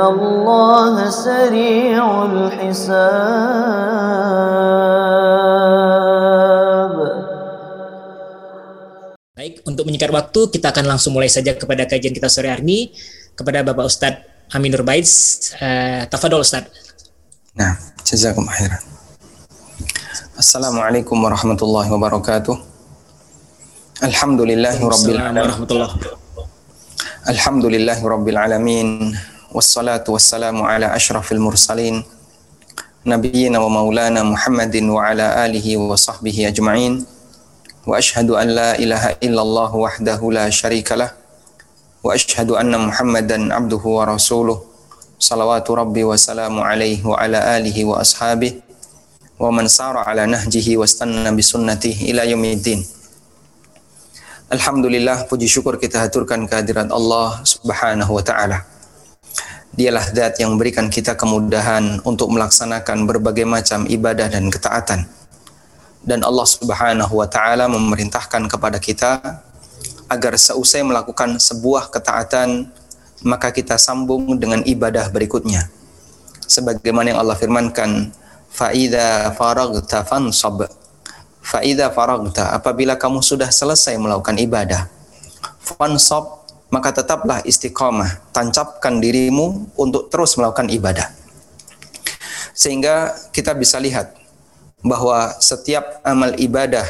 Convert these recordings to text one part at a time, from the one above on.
الله سريع الحساب Baik, untuk menyingkat waktu, kita akan langsung mulai saja kepada kajian kita sore hari ini kepada Bapak Ustadz Aminur Baiz. Uh, Tafadol Ustadz. Nah, jazakum khairan. Assalamualaikum warahmatullahi wabarakatuh. Alhamdulillahi rabbil alamin. Alhamdulillahi rabbil alamin. wassalatu wassalamu ala ashrafil mursalin nabiyyina wa maulana Muhammadin wa ala alihi wa sahbihi ajma'in wa ashhadu an la ilaha illallah wahdahu la syarikalah wa ashhadu anna Muhammadan abduhu wa rasuluh salawatu rabbi wa salamu alaihi wa ala alihi wa ashabihi wa man. Alhamdulillah puji syukur kita haturkan kehadirat Allah Subhanahu wa taala. Dialah zat yang memberikan kita kemudahan untuk melaksanakan berbagai macam ibadah dan ketaatan dan Allah Subhanahu wa taala memerintahkan kepada kita agar seusai melakukan sebuah ketaatan maka kita sambung dengan ibadah berikutnya. Sebagaimana yang Allah firmankan, "Fa'idza faragta fansab." Fa'idza faragta, apabila kamu sudah selesai melakukan ibadah, fansab, maka tetaplah istiqamah, tancapkan dirimu untuk terus melakukan ibadah. Sehingga kita bisa lihat bahwa setiap amal ibadah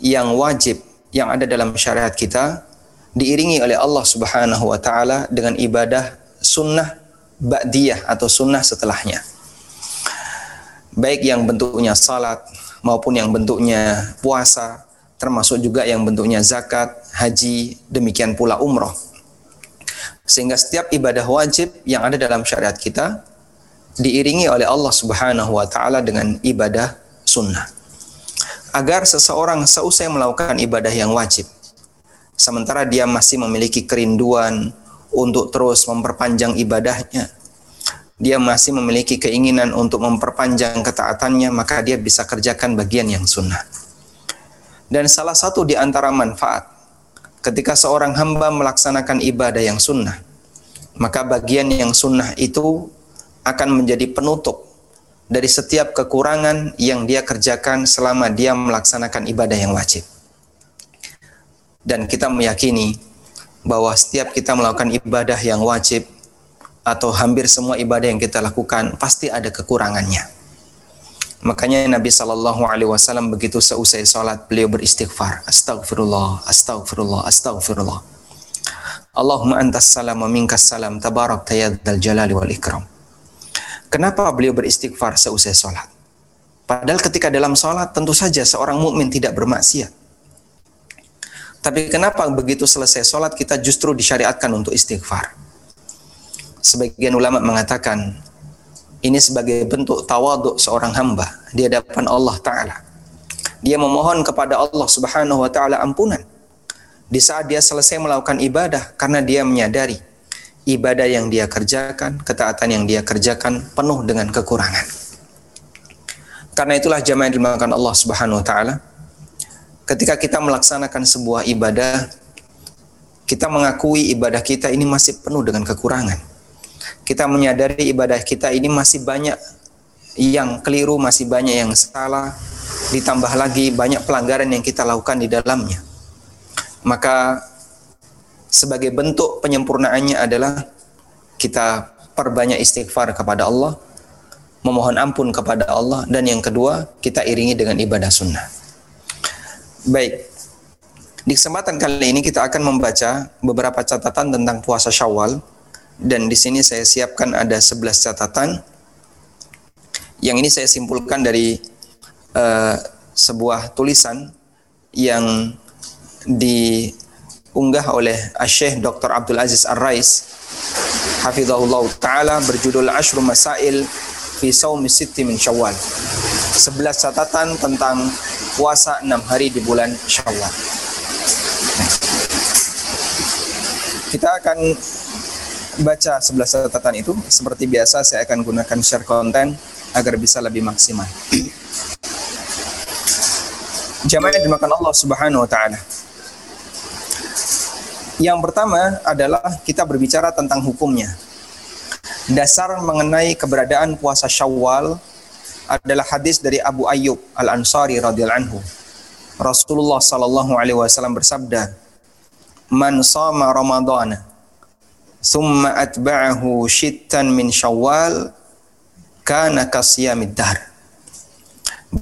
yang wajib yang ada dalam syariat kita diiringi oleh Allah Subhanahu wa taala dengan ibadah sunnah ba'diyah atau sunnah setelahnya. Baik yang bentuknya salat maupun yang bentuknya puasa, termasuk juga yang bentuknya zakat, haji, demikian pula umroh. Sehingga setiap ibadah wajib yang ada dalam syariat kita diiringi oleh Allah Subhanahu wa taala dengan ibadah sunnah. Agar seseorang seusai melakukan ibadah yang wajib, sementara dia masih memiliki kerinduan untuk terus memperpanjang ibadahnya, dia masih memiliki keinginan untuk memperpanjang ketaatannya, maka dia bisa kerjakan bagian yang sunnah. Dan salah satu di antara manfaat ketika seorang hamba melaksanakan ibadah yang sunnah, maka bagian yang sunnah itu akan menjadi penutup dari setiap kekurangan yang dia kerjakan selama dia melaksanakan ibadah yang wajib. Dan kita meyakini bahwa setiap kita melakukan ibadah yang wajib atau hampir semua ibadah yang kita lakukan pasti ada kekurangannya. Makanya Nabi Shallallahu Alaihi Wasallam begitu seusai sholat beliau beristighfar, Astagfirullah, Astagfirullah, Astagfirullah. Allahumma antas salam wa minkas salam tabarak tayaddal jalali wal ikram. Kenapa beliau beristighfar seusai sholat? Padahal ketika dalam sholat tentu saja seorang mukmin tidak bermaksiat. Tapi kenapa begitu selesai sholat kita justru disyariatkan untuk istighfar? Sebagian ulama mengatakan ini sebagai bentuk tawaduk seorang hamba di hadapan Allah Ta'ala. Dia memohon kepada Allah Subhanahu wa Ta'ala ampunan di saat dia selesai melakukan ibadah karena dia menyadari ibadah yang dia kerjakan, ketaatan yang dia kerjakan penuh dengan kekurangan. Karena itulah jamaah yang dimakan Allah Subhanahu wa taala. Ketika kita melaksanakan sebuah ibadah, kita mengakui ibadah kita ini masih penuh dengan kekurangan. Kita menyadari ibadah kita ini masih banyak yang keliru, masih banyak yang salah, ditambah lagi banyak pelanggaran yang kita lakukan di dalamnya. Maka sebagai bentuk penyempurnaannya adalah kita perbanyak istighfar kepada Allah, memohon ampun kepada Allah, dan yang kedua kita iringi dengan ibadah sunnah. Baik, di kesempatan kali ini kita akan membaca beberapa catatan tentang puasa Syawal dan di sini saya siapkan ada 11 catatan. Yang ini saya simpulkan dari uh, sebuah tulisan yang di diunggah oleh Syekh Dr. Abdul Aziz Ar-Rais hafizahullah taala berjudul Ashru Masail fi Saumi Sitti min Syawal. 11 catatan tentang puasa 6 hari di bulan Syawal. Kita akan baca 11 catatan itu seperti biasa saya akan gunakan share konten agar bisa lebih maksimal. Jamaah yang dimakan Allah Subhanahu wa taala. Yang pertama adalah kita berbicara tentang hukumnya. Dasar mengenai keberadaan puasa Syawal adalah hadis dari Abu Ayyub Al-Ansari radhiyallahu anhu. Rasulullah sallallahu alaihi wasallam bersabda, "Man shama Ramadhana thumma atba'ahu shittan min Syawal kana kasiyamid dahr."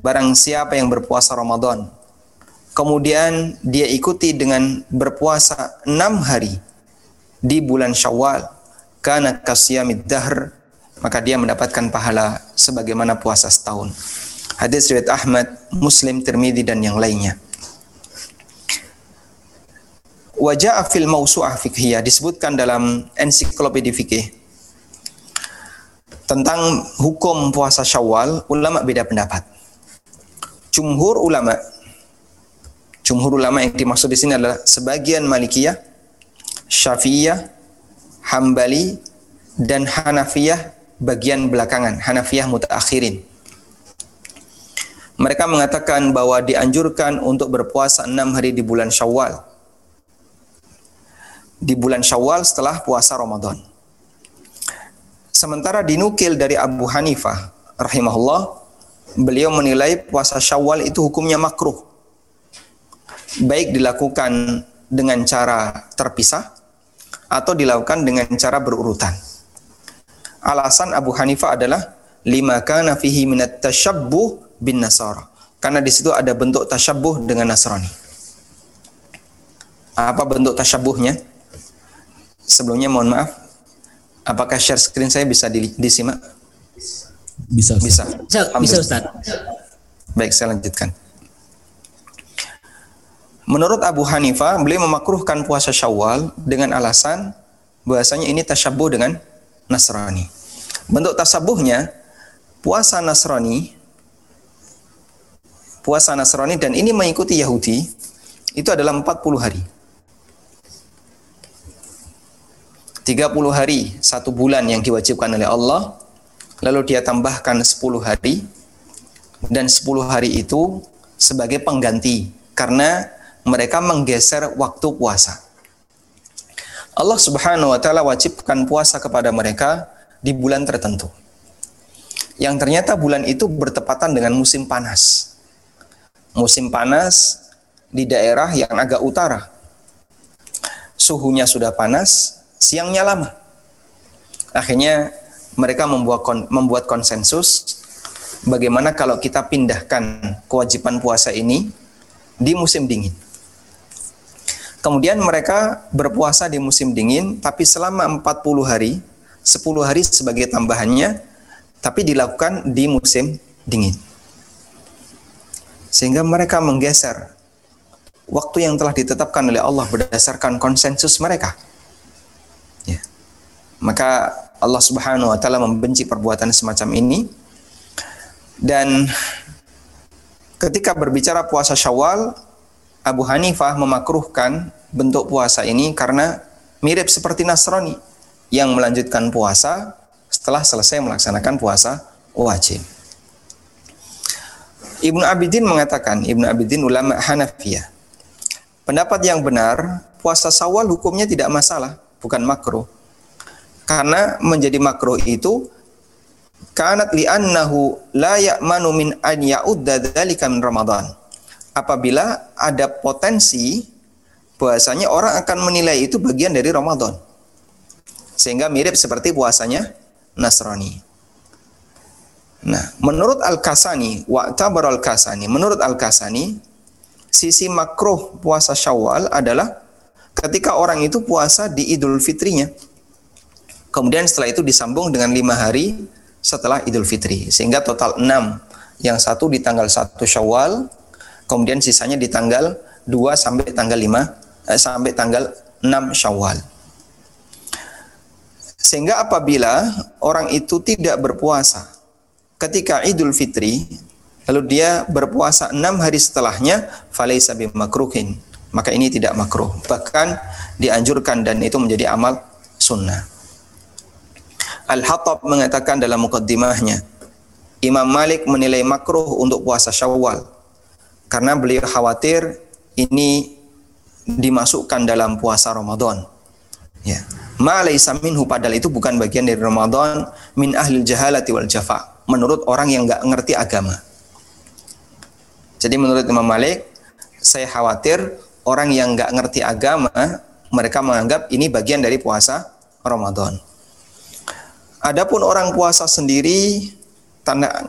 Barang siapa yang berpuasa Ramadan kemudian dia ikuti dengan berpuasa enam hari di bulan Syawal karena kasyamid dahr maka dia mendapatkan pahala sebagaimana puasa setahun. Hadis riwayat Ahmad, Muslim, Tirmidzi dan yang lainnya. Wajah fil mausu'ah fikhiyah disebutkan dalam ensiklopedia fikih tentang hukum puasa Syawal, ulama beda pendapat. Jumhur ulama Jumhur ulama yang dimaksud di sini adalah sebagian Malikiyah, Syafi'iyah, Hambali, dan Hanafiyah bagian belakangan, Hanafiyah mutaakhirin. Mereka mengatakan bahwa dianjurkan untuk berpuasa enam hari di bulan Syawal. Di bulan Syawal setelah puasa Ramadan. Sementara dinukil dari Abu Hanifah rahimahullah, beliau menilai puasa Syawal itu hukumnya makruh baik dilakukan dengan cara terpisah atau dilakukan dengan cara berurutan. Alasan Abu Hanifah adalah lima kana fihi minat tasyabbuh bin Nasara. Karena di situ ada bentuk tasyabbuh dengan Nasrani. Apa bentuk tasyabbuhnya? Sebelumnya mohon maaf, apakah share screen saya bisa disimak? Bisa. Bisa. Bisa, bisa Ustaz. Baik, saya lanjutkan. Menurut Abu Hanifah, beliau memakruhkan puasa Syawal dengan alasan bahasanya ini tasyabuh dengan Nasrani. Bentuk tasabuhnya puasa Nasrani puasa Nasrani dan ini mengikuti Yahudi itu adalah 40 hari. 30 hari satu bulan yang diwajibkan oleh Allah lalu dia tambahkan 10 hari dan 10 hari itu sebagai pengganti karena mereka menggeser waktu puasa. Allah Subhanahu wa taala wajibkan puasa kepada mereka di bulan tertentu. Yang ternyata bulan itu bertepatan dengan musim panas. Musim panas di daerah yang agak utara. Suhunya sudah panas, siangnya lama. Akhirnya mereka membuat membuat konsensus bagaimana kalau kita pindahkan kewajiban puasa ini di musim dingin. Kemudian mereka berpuasa di musim dingin, tapi selama 40 hari, 10 hari sebagai tambahannya, tapi dilakukan di musim dingin. Sehingga mereka menggeser waktu yang telah ditetapkan oleh Allah berdasarkan konsensus mereka. Maka Allah Subhanahu wa taala membenci perbuatan semacam ini. Dan ketika berbicara puasa Syawal, Abu Hanifah memakruhkan bentuk puasa ini karena mirip seperti Nasrani yang melanjutkan puasa setelah selesai melaksanakan puasa wajib. Ibnu Abidin mengatakan, Ibnu Abidin ulama Hanafiyah. Pendapat yang benar, puasa Sawal hukumnya tidak masalah, bukan makruh. Karena menjadi makruh itu kanat li'annahu la ya'manu min an ya'udda dzalika min Ramadan apabila ada potensi bahwasanya orang akan menilai itu bagian dari Ramadan. Sehingga mirip seperti puasanya Nasrani. Nah, menurut Al-Kasani, wa'tabar Al-Kasani, menurut Al-Kasani, sisi makruh puasa Syawal adalah ketika orang itu puasa di Idul Fitrinya. Kemudian setelah itu disambung dengan lima hari setelah Idul Fitri. Sehingga total enam. Yang satu di tanggal 1 Syawal, kemudian sisanya di tanggal 2 sampai tanggal 5 eh, sampai tanggal 6 Syawal. Sehingga apabila orang itu tidak berpuasa ketika Idul Fitri, lalu dia berpuasa enam hari setelahnya, falaisa bimakruhin. Maka ini tidak makruh. Bahkan dianjurkan dan itu menjadi amal sunnah. Al-Hattab mengatakan dalam mukaddimahnya, Imam Malik menilai makruh untuk puasa Syawal karena beliau khawatir ini dimasukkan dalam puasa Ramadan. Ya. Ma laisa minhu padahal itu bukan bagian dari Ramadan min ahli jahalati wal jafa. Menurut orang yang nggak ngerti agama. Jadi menurut Imam Malik, saya khawatir orang yang nggak ngerti agama, mereka menganggap ini bagian dari puasa Ramadan. Adapun orang puasa sendiri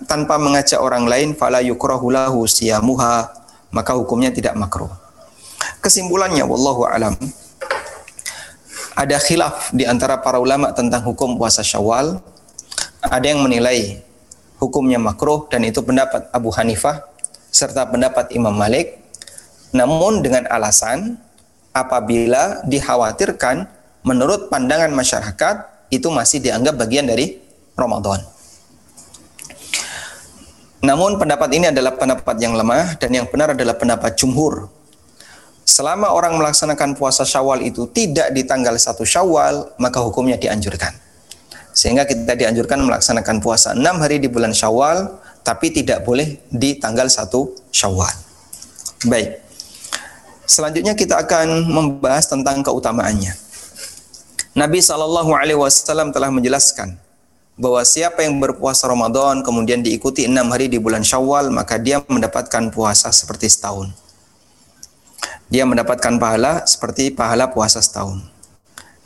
tanpa mengajak orang lain, fala yukrahu siyamuha, maka hukumnya tidak makruh. Kesimpulannya, wallahu alam, ada khilaf di antara para ulama tentang hukum puasa Syawal. Ada yang menilai hukumnya makruh dan itu pendapat Abu Hanifah serta pendapat Imam Malik. Namun dengan alasan apabila dikhawatirkan menurut pandangan masyarakat itu masih dianggap bagian dari Ramadan. Namun pendapat ini adalah pendapat yang lemah dan yang benar adalah pendapat jumhur selama orang melaksanakan puasa Syawal itu tidak di tanggal satu Syawal, maka hukumnya dianjurkan. Sehingga kita dianjurkan melaksanakan puasa enam hari di bulan Syawal, tapi tidak boleh di tanggal satu Syawal. Baik. Selanjutnya kita akan membahas tentang keutamaannya. Nabi Shallallahu Alaihi Wasallam telah menjelaskan bahwa siapa yang berpuasa Ramadan kemudian diikuti enam hari di bulan Syawal maka dia mendapatkan puasa seperti setahun dia mendapatkan pahala seperti pahala puasa setahun.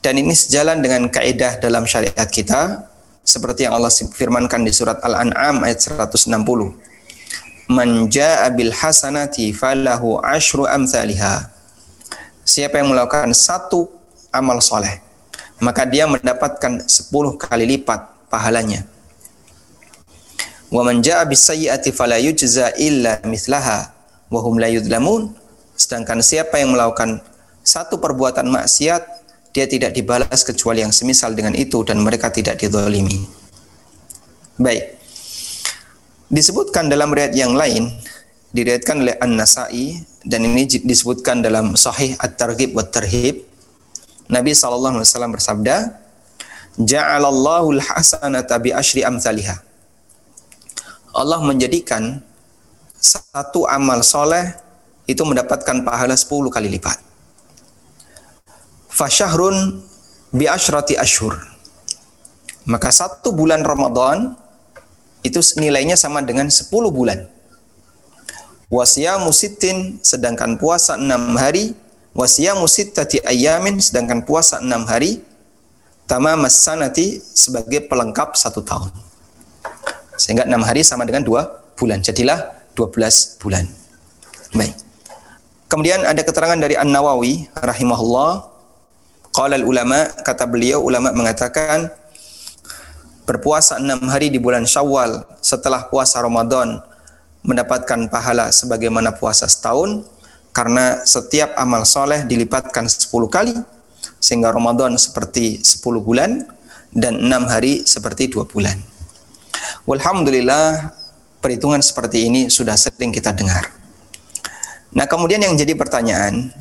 Dan ini sejalan dengan kaidah dalam syariat kita seperti yang Allah firmankan di surat Al-An'am ayat 160. Man jaa bil hasanati falahu asyru amsalha. Siapa yang melakukan satu amal soleh, maka dia mendapatkan 10 kali lipat pahalanya. Wa man jaa bis sayyi'ati fala yujza illa mithlaha wa hum la yudlamun Sedangkan siapa yang melakukan satu perbuatan maksiat, dia tidak dibalas kecuali yang semisal dengan itu dan mereka tidak didolimi. Baik. Disebutkan dalam riwayat yang lain, diriwayatkan oleh An-Nasai dan ini disebutkan dalam Sahih At-Targhib wa Tarhib. Nabi SAW bersabda, Ja'alallahu al-hasanata bi asyri amthaliha. Allah menjadikan satu amal soleh itu mendapatkan pahala 10 kali lipat. Fasyahrun bi asyrati ashur. Maka satu bulan Ramadan itu nilainya sama dengan 10 bulan. Wasiyamu sittin sedangkan puasa 6 hari, wasiyamu sittati ayamin sedangkan puasa 6 hari, tamamas sanati sebagai pelengkap satu tahun. Sehingga 6 hari sama dengan 2 bulan. Jadilah 12 bulan. Baik. Kemudian ada keterangan dari An-Nawawi rahimahullah. Qala ulama kata beliau ulama mengatakan berpuasa enam hari di bulan Syawal setelah puasa Ramadan mendapatkan pahala sebagaimana puasa setahun karena setiap amal soleh dilipatkan 10 kali sehingga Ramadan seperti 10 bulan dan enam hari seperti dua bulan. Walhamdulillah perhitungan seperti ini sudah sering kita dengar. Nah, kemudian yang jadi pertanyaan,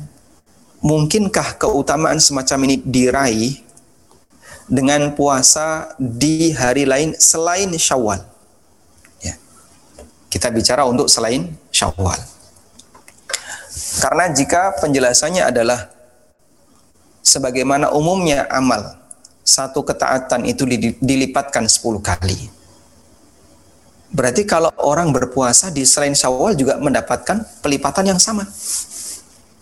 mungkinkah keutamaan semacam ini diraih dengan puasa di hari lain selain Syawal? Ya. Kita bicara untuk selain Syawal. Karena jika penjelasannya adalah sebagaimana umumnya amal, satu ketaatan itu dilipatkan 10 kali Berarti kalau orang berpuasa di selain Syawal juga mendapatkan pelipatan yang sama.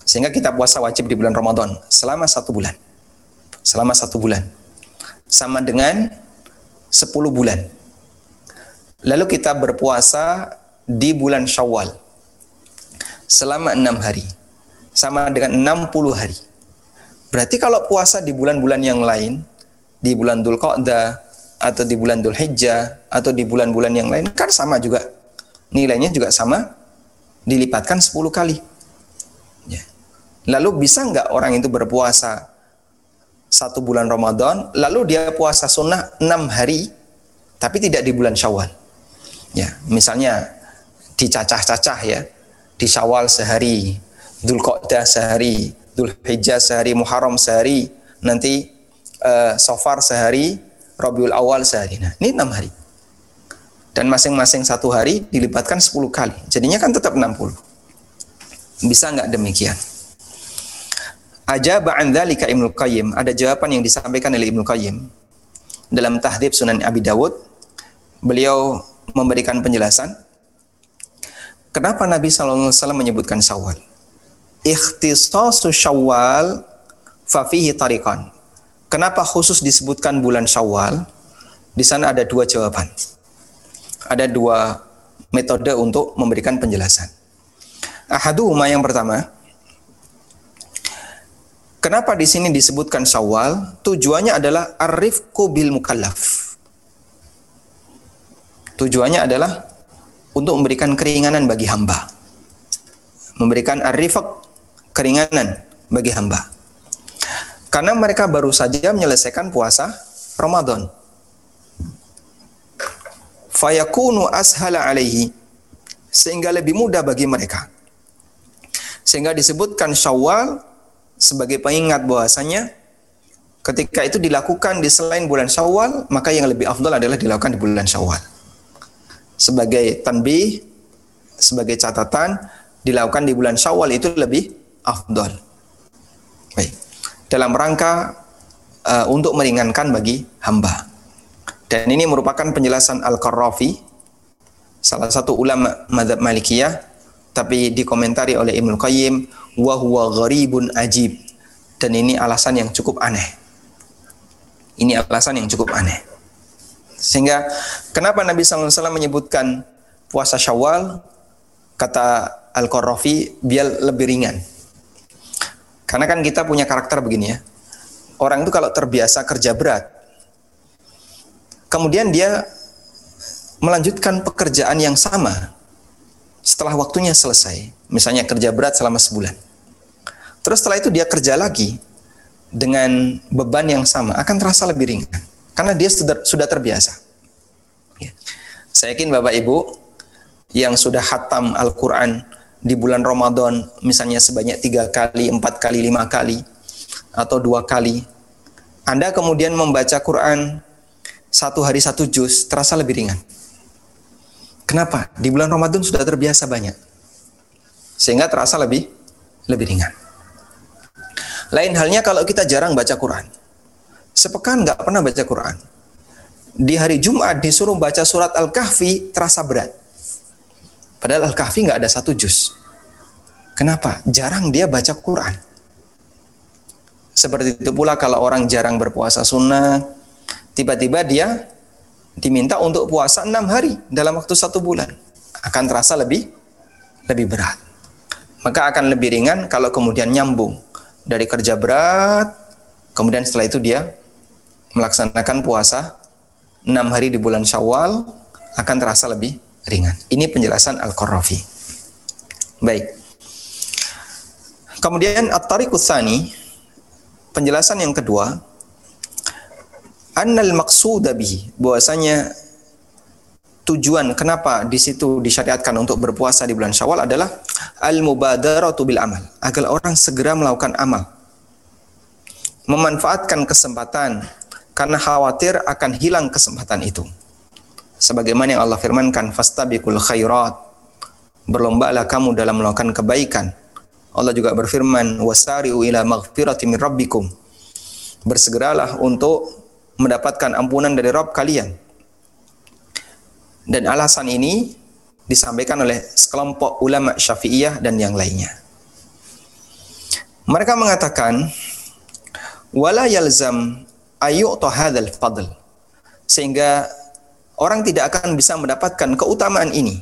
Sehingga kita puasa wajib di bulan Ramadan selama satu bulan. Selama satu bulan. Sama dengan sepuluh bulan. Lalu kita berpuasa di bulan Syawal selama enam hari. Sama dengan enam puluh hari. Berarti kalau puasa di bulan-bulan yang lain, di bulan Dhul atau di bulan Dhul atau di bulan-bulan yang lain kan sama juga nilainya juga sama dilipatkan 10 kali ya. lalu bisa nggak orang itu berpuasa satu bulan Ramadan, lalu dia puasa sunnah enam hari, tapi tidak di bulan Syawal. Ya, misalnya dicacah-cacah ya, di Syawal sehari, Dzulqa'dah sehari, Dzulhijjah sehari, Muharram sehari, nanti uh, Sofar sehari, Rabiul Awal sehari. Nah, ini enam hari. Dan masing-masing satu hari dilibatkan 10 kali. Jadinya kan tetap 60. Bisa nggak demikian? Ajaba an dzalika Ibnu Qayyim. Ada jawaban yang disampaikan oleh Ibnu Qayyim dalam Tahdhib Sunan Abi Dawud. Beliau memberikan penjelasan kenapa Nabi wasallam menyebutkan Syawal. Ikhtisasu Syawal fa fihi tariqan. Kenapa khusus disebutkan bulan Syawal? Di sana ada dua jawaban. Ada dua metode untuk memberikan penjelasan. Ahaduhuma yang pertama, Kenapa di sini disebutkan Syawal? Tujuannya adalah arifku bil mukallaf. Tujuannya adalah untuk memberikan keringanan bagi hamba. Memberikan arifak keringanan bagi hamba. Karena mereka baru saja menyelesaikan puasa Ramadan. Fayakunu ashala alaihi sehingga lebih mudah bagi mereka. Sehingga disebutkan Syawal sebagai pengingat bahwasanya ketika itu dilakukan di selain bulan Syawal, maka yang lebih afdal adalah dilakukan di bulan Syawal. Sebagai tanbih, sebagai catatan, dilakukan di bulan Syawal itu lebih afdal. Baik. Dalam rangka uh, untuk meringankan bagi hamba. Dan ini merupakan penjelasan Al-Qarrafi, salah satu ulama madhab Malikiyah, tapi dikomentari oleh Ibnu Qayyim wa huwa gharibun ajib dan ini alasan yang cukup aneh. Ini alasan yang cukup aneh. Sehingga kenapa Nabi SAW menyebutkan puasa Syawal kata Al-Qarafi biar lebih ringan. Karena kan kita punya karakter begini ya. Orang itu kalau terbiasa kerja berat, kemudian dia melanjutkan pekerjaan yang sama setelah waktunya selesai, misalnya kerja berat selama sebulan. Terus setelah itu dia kerja lagi dengan beban yang sama, akan terasa lebih ringan. Karena dia sudah, terbiasa. Ya. Saya yakin Bapak Ibu yang sudah hatam Al-Quran di bulan Ramadan, misalnya sebanyak tiga kali, empat kali, lima kali, atau dua kali, Anda kemudian membaca Quran satu hari satu juz, terasa lebih ringan. Kenapa? Di bulan Ramadan sudah terbiasa banyak. Sehingga terasa lebih lebih ringan. Lain halnya kalau kita jarang baca Quran. Sepekan nggak pernah baca Quran. Di hari Jumat disuruh baca surat Al-Kahfi terasa berat. Padahal Al-Kahfi nggak ada satu juz. Kenapa? Jarang dia baca Quran. Seperti itu pula kalau orang jarang berpuasa sunnah, tiba-tiba dia diminta untuk puasa enam hari dalam waktu satu bulan akan terasa lebih lebih berat maka akan lebih ringan kalau kemudian nyambung dari kerja berat kemudian setelah itu dia melaksanakan puasa enam hari di bulan Syawal akan terasa lebih ringan. Ini penjelasan Al-Qurrafi baik. Kemudian At-Tariqus penjelasan yang kedua annal maqsuda bihi bahwasanya tujuan kenapa di situ disyariatkan untuk berpuasa di bulan Syawal adalah al mubadaratu bil amal agar orang segera melakukan amal memanfaatkan kesempatan karena khawatir akan hilang kesempatan itu sebagaimana yang Allah firmankan fastabiqul khairat berlombalah kamu dalam melakukan kebaikan Allah juga berfirman wasari'u ila maghfirati min rabbikum bersegeralah untuk mendapatkan ampunan dari Rob kalian. Dan alasan ini disampaikan oleh sekelompok ulama Syafi'iyah dan yang lainnya. Mereka mengatakan wala yalzam ayyu'ta hadzal fadl sehingga orang tidak akan bisa mendapatkan keutamaan ini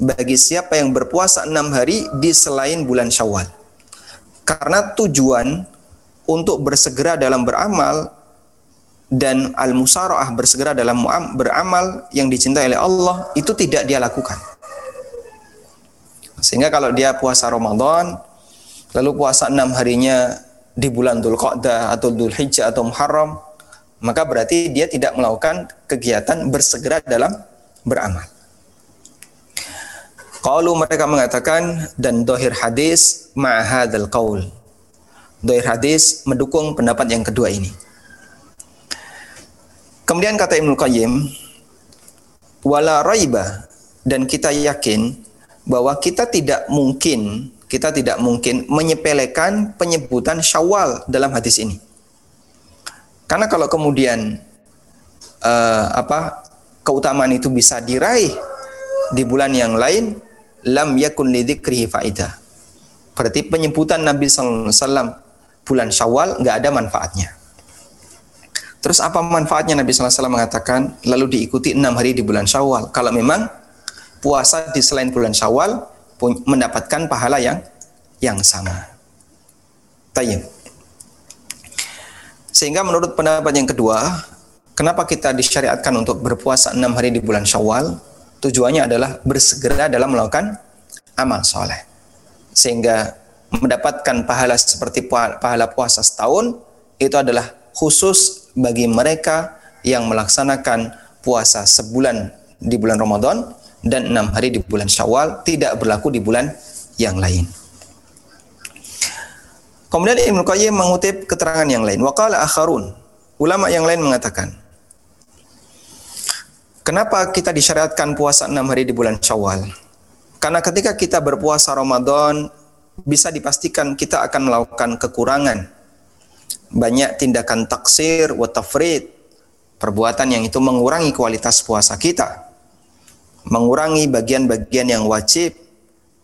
bagi siapa yang berpuasa enam hari di selain bulan Syawal. Karena tujuan untuk bersegera dalam beramal dan al-musara'ah bersegera dalam beramal yang dicintai oleh Allah itu tidak dia lakukan. Sehingga kalau dia puasa Ramadan lalu puasa enam harinya di bulan Dhul Qa'dah atau Dhul Hijjah atau Muharram, maka berarti dia tidak melakukan kegiatan bersegera dalam beramal. Kalau mereka mengatakan dan dohir hadis ma'hadal qaul. Dohir hadis mendukung pendapat yang kedua ini. Kemudian kata Ibnu Qayyim, wala raiba dan kita yakin bahwa kita tidak mungkin kita tidak mungkin menyepelekan penyebutan Syawal dalam hadis ini. Karena kalau kemudian uh, apa keutamaan itu bisa diraih di bulan yang lain, lam yakun lidzikrihi faidah. Berarti penyebutan Nabi wasallam bulan Syawal nggak ada manfaatnya. Terus apa manfaatnya Nabi wasallam mengatakan lalu diikuti enam hari di bulan Syawal. Kalau memang puasa di selain bulan Syawal mendapatkan pahala yang yang sama. Tayyib. Sehingga menurut pendapat yang kedua, kenapa kita disyariatkan untuk berpuasa enam hari di bulan Syawal? Tujuannya adalah bersegera dalam melakukan amal soleh. Sehingga mendapatkan pahala seperti pahala puasa setahun, itu adalah khusus bagi mereka yang melaksanakan puasa sebulan di bulan Ramadan dan enam hari di bulan Syawal, tidak berlaku di bulan yang lain. Kemudian Ibnu Qayyim mengutip keterangan yang lain. Waqala akharun. Ulama yang lain mengatakan, Kenapa kita disyariatkan puasa enam hari di bulan Syawal? Karena ketika kita berpuasa Ramadan, bisa dipastikan kita akan melakukan kekurangan. Banyak tindakan taksir, wa tafrid, perbuatan yang itu mengurangi kualitas puasa kita. Mengurangi bagian-bagian yang wajib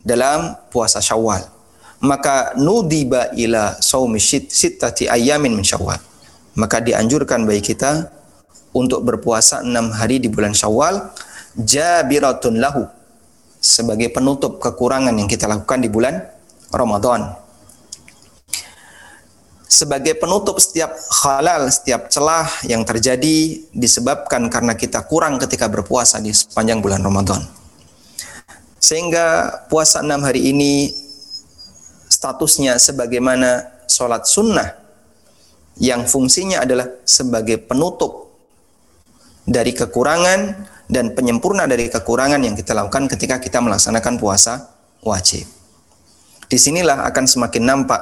dalam puasa Syawal maka nudiba ila saumi sittati ayamin min syawal. Maka dianjurkan bagi kita untuk berpuasa enam hari di bulan syawal jabiratun lahu sebagai penutup kekurangan yang kita lakukan di bulan Ramadan. Sebagai penutup setiap halal, setiap celah yang terjadi disebabkan karena kita kurang ketika berpuasa di sepanjang bulan Ramadan. Sehingga puasa enam hari ini statusnya sebagaimana sholat sunnah yang fungsinya adalah sebagai penutup dari kekurangan dan penyempurna dari kekurangan yang kita lakukan ketika kita melaksanakan puasa wajib. Di sinilah akan semakin nampak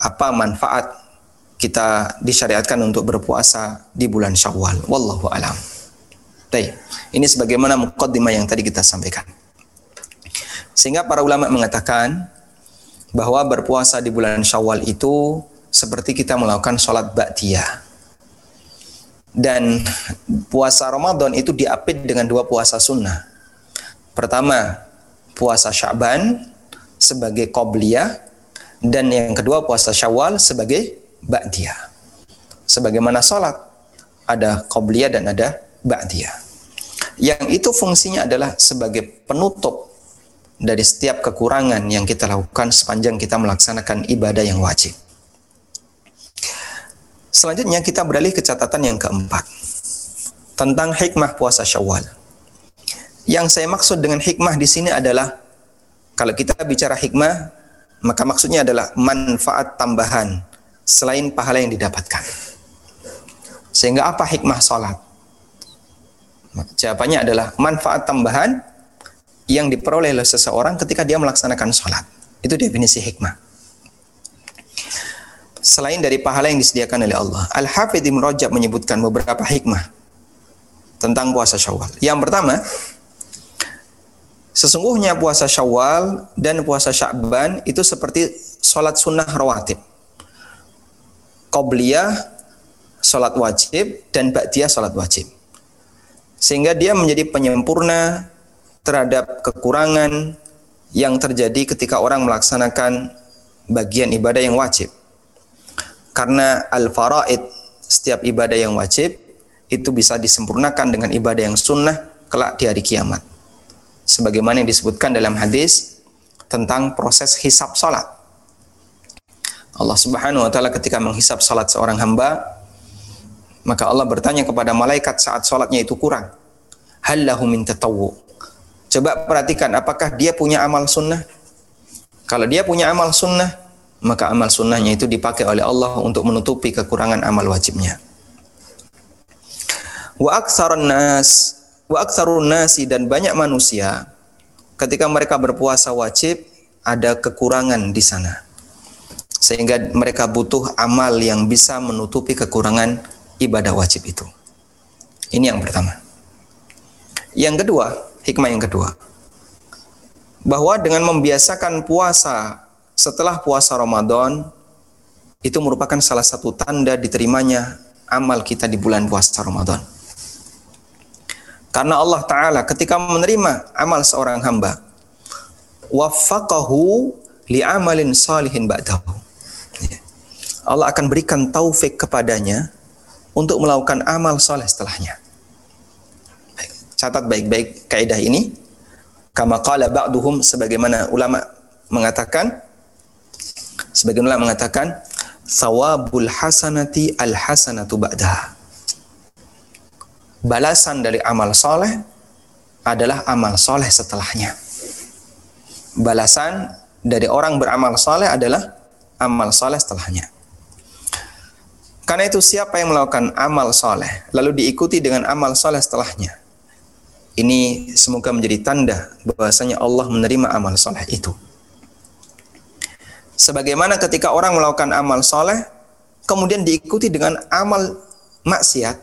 apa manfaat kita disyariatkan untuk berpuasa di bulan Syawal. Wallahu alam. Baik, ini sebagaimana mukaddimah yang tadi kita sampaikan. Sehingga para ulama mengatakan bahwa berpuasa di bulan Syawal itu seperti kita melakukan sholat ba'diyah. Dan puasa Ramadan itu diapit dengan dua puasa sunnah. Pertama, puasa Syaban sebagai qobliyah dan yang kedua puasa Syawal sebagai ba'diyah. Sebagaimana sholat ada qobliyah dan ada ba'diyah. Yang itu fungsinya adalah sebagai penutup dari setiap kekurangan yang kita lakukan sepanjang kita melaksanakan ibadah yang wajib. Selanjutnya kita beralih ke catatan yang keempat tentang hikmah puasa Syawal. Yang saya maksud dengan hikmah di sini adalah kalau kita bicara hikmah, maka maksudnya adalah manfaat tambahan selain pahala yang didapatkan. Sehingga apa hikmah salat? Jawabannya adalah manfaat tambahan yang diperoleh oleh seseorang ketika dia melaksanakan sholat. Itu definisi hikmah. Selain dari pahala yang disediakan oleh Allah. Al-Hafidh Ibn Rajab menyebutkan beberapa hikmah tentang puasa syawal. Yang pertama, sesungguhnya puasa syawal dan puasa sya'ban itu seperti sholat sunnah rawatib. Qobliyah, sholat wajib, dan ba'diyah sholat wajib. Sehingga dia menjadi penyempurna terhadap kekurangan yang terjadi ketika orang melaksanakan bagian ibadah yang wajib. Karena al-faraid, setiap ibadah yang wajib, itu bisa disempurnakan dengan ibadah yang sunnah kelak di hari kiamat. Sebagaimana yang disebutkan dalam hadis tentang proses hisap salat. Allah Subhanahu wa taala ketika menghisap salat seorang hamba, maka Allah bertanya kepada malaikat saat salatnya itu kurang. Hal lahu min tatawwu? Coba perhatikan apakah dia punya amal sunnah. Kalau dia punya amal sunnah, maka amal sunnahnya itu dipakai oleh Allah untuk menutupi kekurangan amal wajibnya. Wa aktsarun nas wa aktsarun nasi dan banyak manusia ketika mereka berpuasa wajib ada kekurangan di sana. Sehingga mereka butuh amal yang bisa menutupi kekurangan ibadah wajib itu. Ini yang pertama. Yang kedua, hikmah yang kedua. Bahwa dengan membiasakan puasa setelah puasa Ramadan itu merupakan salah satu tanda diterimanya amal kita di bulan puasa Ramadan. Karena Allah Ta'ala ketika menerima amal seorang hamba, waffaqahu li'amalin salihin ba'dahu. Allah akan berikan taufik kepadanya untuk melakukan amal soleh setelahnya. Catat baik-baik kaidah ini. Kama qala ba'duhum sebagaimana ulama mengatakan Sebagian ulama mengatakan sawabul hasanati al hasanatu ba'daha. Balasan dari amal soleh adalah amal soleh setelahnya. Balasan dari orang beramal soleh adalah amal soleh setelahnya. Karena itu siapa yang melakukan amal soleh lalu diikuti dengan amal soleh setelahnya. Ini semoga menjadi tanda bahwasanya Allah menerima amal soleh itu. Sebagaimana ketika orang melakukan amal soleh, kemudian diikuti dengan amal maksiat,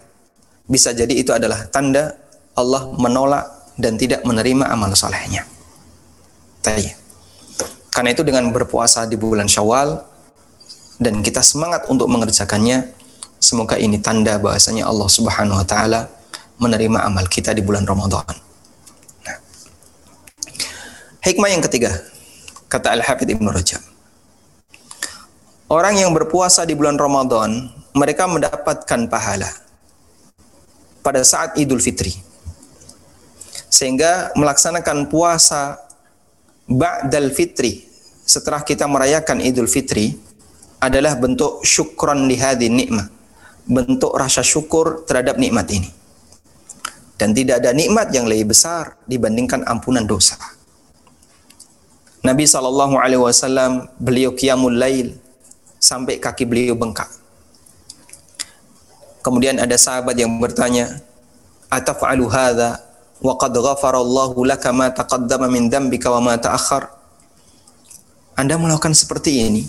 bisa jadi itu adalah tanda Allah menolak dan tidak menerima amal solehnya. Tadi. Karena itu dengan berpuasa di bulan Syawal dan kita semangat untuk mengerjakannya, semoga ini tanda bahasanya Allah Subhanahu wa taala menerima amal kita di bulan Ramadan. Nah. Hikmah yang ketiga, kata Al-Hafidh Ibnu Rajab orang yang berpuasa di bulan Ramadan, mereka mendapatkan pahala pada saat Idul Fitri. Sehingga melaksanakan puasa ba'dal fitri setelah kita merayakan Idul Fitri adalah bentuk syukron lihadi nikmat. Bentuk rasa syukur terhadap nikmat ini. Dan tidak ada nikmat yang lebih besar dibandingkan ampunan dosa. Nabi Shallallahu Alaihi Wasallam beliau kiamul lail sampai kaki beliau bengkak. Kemudian ada sahabat yang bertanya, "Ataf'alu hadza wa qad ghafara Allahu laka ma taqaddama min dhanbika wa ma ta'akhkhar?" Anda melakukan seperti ini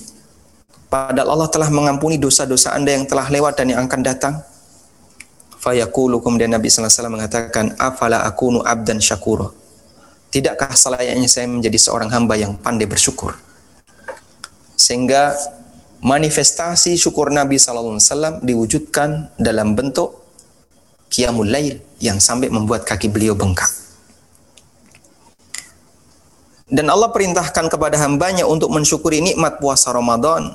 padahal Allah telah mengampuni dosa-dosa Anda yang telah lewat dan yang akan datang. Fayaqulu kemudian Nabi sallallahu alaihi wasallam mengatakan, "Afala akunu abdan syakura?" Tidakkah selayaknya saya menjadi seorang hamba yang pandai bersyukur? Sehingga manifestasi syukur Nabi SAW diwujudkan dalam bentuk qiyamul lail yang sampai membuat kaki beliau bengkak. Dan Allah perintahkan kepada hambanya untuk mensyukuri nikmat puasa Ramadan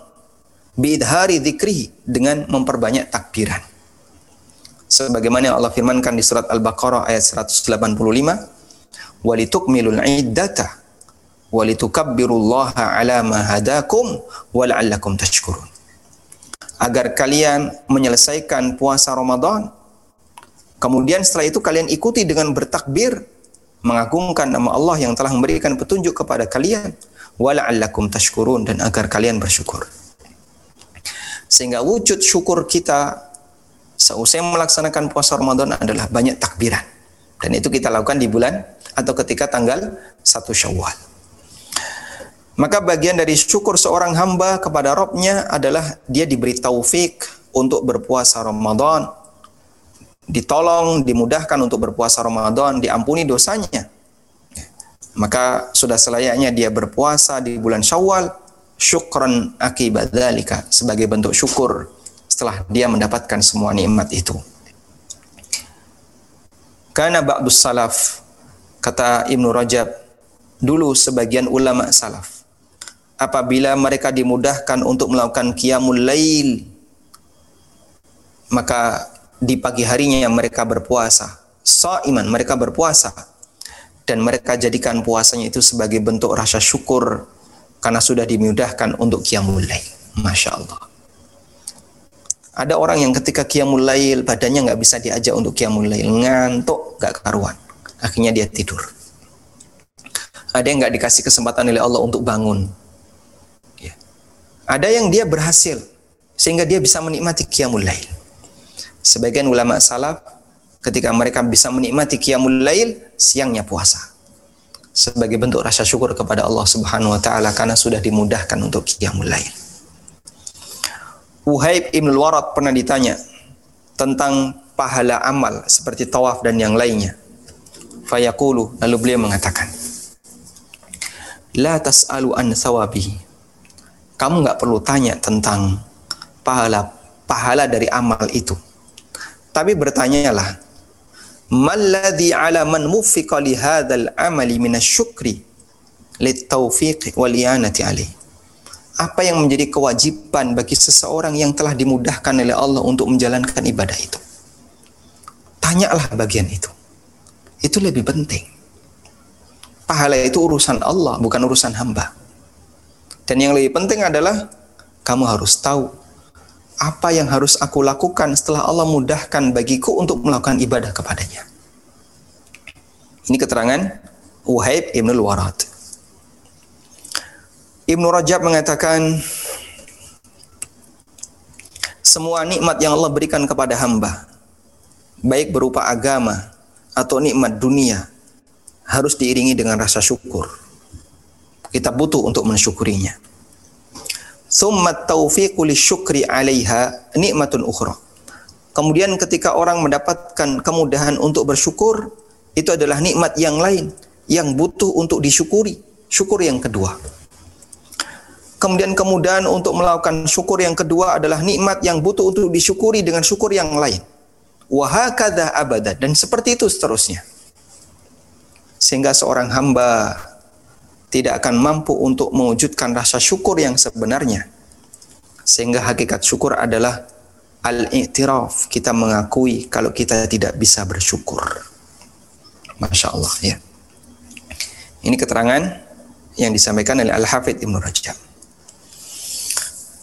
bidhari dzikri dengan memperbanyak takbiran. Sebagaimana yang Allah firmankan di surat Al-Baqarah ayat 185, "Walitukmilul iddata walitukabbirullaha ala ma hadakum wa la'allakum tashkurun. Agar kalian menyelesaikan puasa Ramadan, kemudian setelah itu kalian ikuti dengan bertakbir, mengagungkan nama Allah yang telah memberikan petunjuk kepada kalian, wa la'allakum tashkurun dan agar kalian bersyukur. Sehingga wujud syukur kita seusai melaksanakan puasa Ramadan adalah banyak takbiran. Dan itu kita lakukan di bulan atau ketika tanggal 1 Syawal. Maka bagian dari syukur seorang hamba kepada Robnya adalah dia diberi taufik untuk berpuasa Ramadan. Ditolong, dimudahkan untuk berpuasa Ramadan, diampuni dosanya. Maka sudah selayaknya dia berpuasa di bulan Syawal, syukran akibat dalika sebagai bentuk syukur setelah dia mendapatkan semua nikmat itu. Karena ba'dus salaf, kata Ibnu Rajab, dulu sebagian ulama salaf, apabila mereka dimudahkan untuk melakukan qiyamul lail maka di pagi harinya mereka berpuasa iman mereka berpuasa dan mereka jadikan puasanya itu sebagai bentuk rasa syukur karena sudah dimudahkan untuk qiyamul lail Masya Allah ada orang yang ketika qiyamul lail badannya nggak bisa diajak untuk qiyamul lail ngantuk nggak karuan akhirnya dia tidur ada yang nggak dikasih kesempatan oleh Allah untuk bangun Ada yang dia berhasil sehingga dia bisa menikmati qiyamul lail. Sebagian ulama salaf ketika mereka bisa menikmati qiyamul lail siangnya puasa. Sebagai bentuk rasa syukur kepada Allah Subhanahu wa taala karena sudah dimudahkan untuk qiyamul lail. Uhaib Ibn Warad pernah ditanya tentang pahala amal seperti tawaf dan yang lainnya. Fayaqulu lalu beliau mengatakan, La tas'alu an thawabihi. Kamu nggak perlu tanya tentang pahala pahala dari amal itu. Tapi bertanyalah, Malladhi ala man muffiqa li hadzal amali minasyukri lit taufiq wal ianati alaihi apa yang menjadi kewajiban bagi seseorang yang telah dimudahkan oleh Allah untuk menjalankan ibadah itu. Tanyalah bagian itu. Itu lebih penting. Pahala itu urusan Allah, bukan urusan hamba. Dan yang lebih penting adalah kamu harus tahu apa yang harus aku lakukan setelah Allah mudahkan bagiku untuk melakukan ibadah kepadanya. Ini keterangan Uhaib Ibn Warad. Ibnu Rajab mengatakan semua nikmat yang Allah berikan kepada hamba baik berupa agama atau nikmat dunia harus diiringi dengan rasa syukur. Kita butuh untuk mensyukurinya. Summa taufiqu syukri 'alaiha nikmatun ukhra. Kemudian ketika orang mendapatkan kemudahan untuk bersyukur, itu adalah nikmat yang lain yang butuh untuk disyukuri. Syukur yang kedua. Kemudian kemudahan untuk melakukan syukur yang kedua adalah nikmat yang butuh untuk disyukuri dengan syukur yang lain. Wahakada abada dan seperti itu seterusnya. Sehingga seorang hamba tidak akan mampu untuk mewujudkan rasa syukur yang sebenarnya. Sehingga hakikat syukur adalah al-i'tiraf, kita mengakui kalau kita tidak bisa bersyukur. Masya Allah ya. Ini keterangan yang disampaikan oleh Al-Hafidh Ibn Rajab.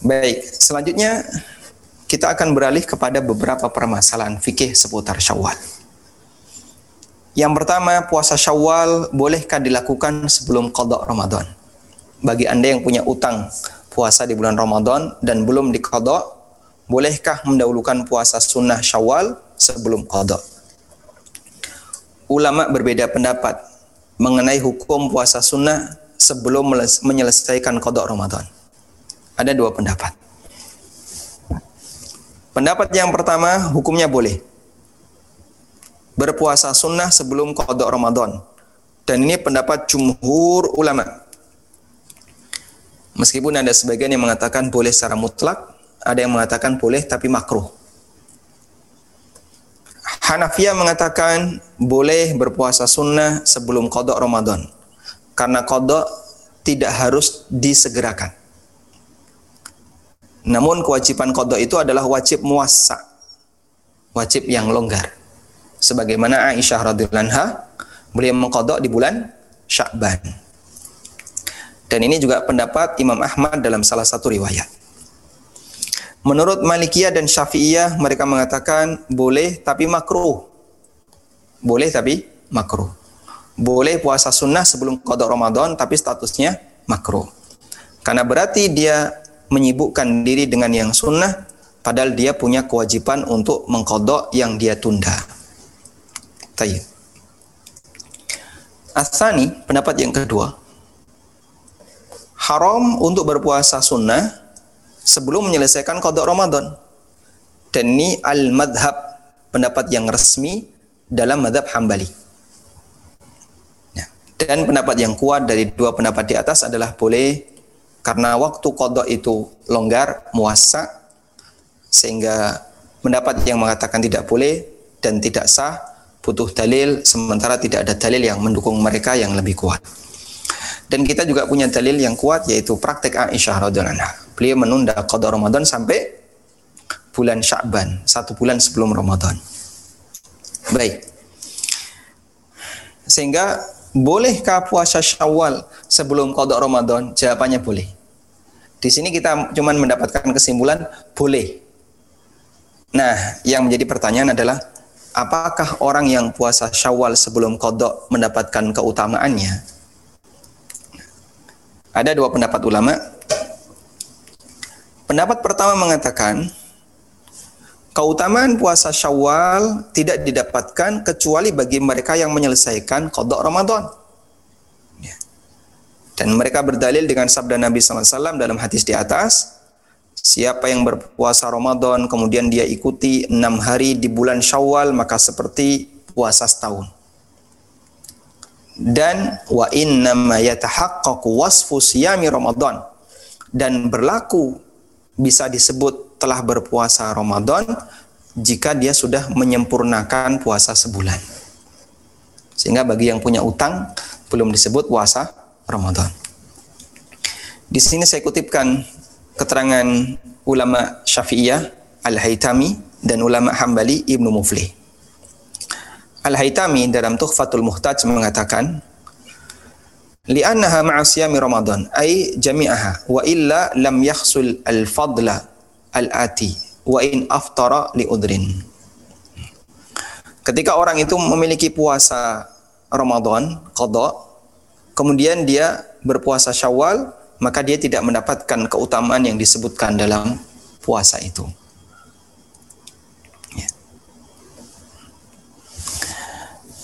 Baik, selanjutnya kita akan beralih kepada beberapa permasalahan fikih seputar Syawal. Yang pertama, puasa Syawal bolehkah dilakukan sebelum qada Ramadan? Bagi Anda yang punya utang puasa di bulan Ramadan dan belum diqada, bolehkah mendahulukan puasa sunnah Syawal sebelum qada? Ulama berbeda pendapat mengenai hukum puasa sunnah sebelum menyelesaikan qada Ramadan ada dua pendapat. Pendapat yang pertama, hukumnya boleh. Berpuasa sunnah sebelum kodok Ramadan. Dan ini pendapat jumhur ulama. Meskipun ada sebagian yang mengatakan boleh secara mutlak, ada yang mengatakan boleh tapi makruh. Hanafiyah mengatakan boleh berpuasa sunnah sebelum kodok Ramadan. Karena kodok tidak harus disegerakan. Namun kewajiban kodok itu adalah wajib muasa, wajib yang longgar. Sebagaimana Aisyah radhiyallahu beliau mengkodok di bulan Sya'ban. Dan ini juga pendapat Imam Ahmad dalam salah satu riwayat. Menurut Malikiyah dan Syafi'iyah mereka mengatakan boleh tapi makruh. Boleh tapi makruh. Boleh puasa sunnah sebelum kodok Ramadan tapi statusnya makruh. Karena berarti dia menyibukkan diri dengan yang sunnah padahal dia punya kewajiban untuk mengkodok yang dia tunda. Tayyib. Asani, pendapat yang kedua. Haram untuk berpuasa sunnah sebelum menyelesaikan kodok Ramadan. Dan ini al-madhab, pendapat yang resmi dalam madhab hambali. Ya. Dan pendapat yang kuat dari dua pendapat di atas adalah boleh karena waktu kodok itu longgar, muasa, sehingga mendapat yang mengatakan tidak boleh dan tidak sah, butuh dalil, sementara tidak ada dalil yang mendukung mereka yang lebih kuat. Dan kita juga punya dalil yang kuat yaitu praktek Aisyah radhiyallahu anha. Beliau menunda qada Ramadan sampai bulan Sya'ban, satu bulan sebelum Ramadan. Baik. Sehingga Bolehkah puasa Syawal sebelum kodok Ramadan? Jawabannya boleh. Di sini kita cuma mendapatkan kesimpulan boleh. Nah, yang menjadi pertanyaan adalah apakah orang yang puasa Syawal sebelum kodok mendapatkan keutamaannya? Ada dua pendapat ulama. Pendapat pertama mengatakan keutamaan puasa Syawal tidak didapatkan kecuali bagi mereka yang menyelesaikan kodok Ramadan. Ya. Dan mereka berdalil dengan sabda Nabi SAW dalam hadis di atas, siapa yang berpuasa Ramadan kemudian dia ikuti enam hari di bulan Syawal maka seperti puasa setahun. Dan wa wasfu siyami Ramadan dan berlaku bisa disebut telah berpuasa Ramadan jika dia sudah menyempurnakan puasa sebulan. Sehingga bagi yang punya utang belum disebut puasa Ramadan. Di sini saya kutipkan keterangan ulama Syafi'iyah Al-Haytami dan ulama Hambali Ibnu Muflih. Al-Haytami dalam Tuhfatul Muhtaj mengatakan, li'annaha ma'asiyami Ramadan ay jami'aha wa illa lam yahsul al-fadla al-ati wa in aftara li udrin ketika orang itu memiliki puasa Ramadan qada kemudian dia berpuasa Syawal maka dia tidak mendapatkan keutamaan yang disebutkan dalam puasa itu ya.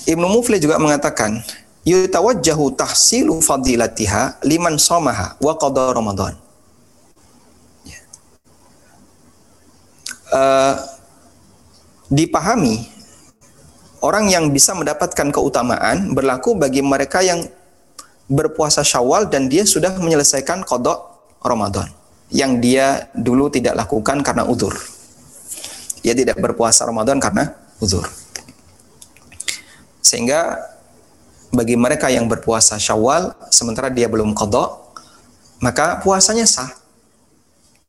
Ibnu Muflih juga mengatakan yutawajjahu tahsilu fadilatiha liman somaha wa qada Ramadan. Uh, dipahami orang yang bisa mendapatkan keutamaan berlaku bagi mereka yang berpuasa Syawal dan dia sudah menyelesaikan kodok Ramadan yang dia dulu tidak lakukan karena udur. Dia tidak berpuasa Ramadan karena udur. Sehingga bagi mereka yang berpuasa Syawal sementara dia belum kodok, maka puasanya sah.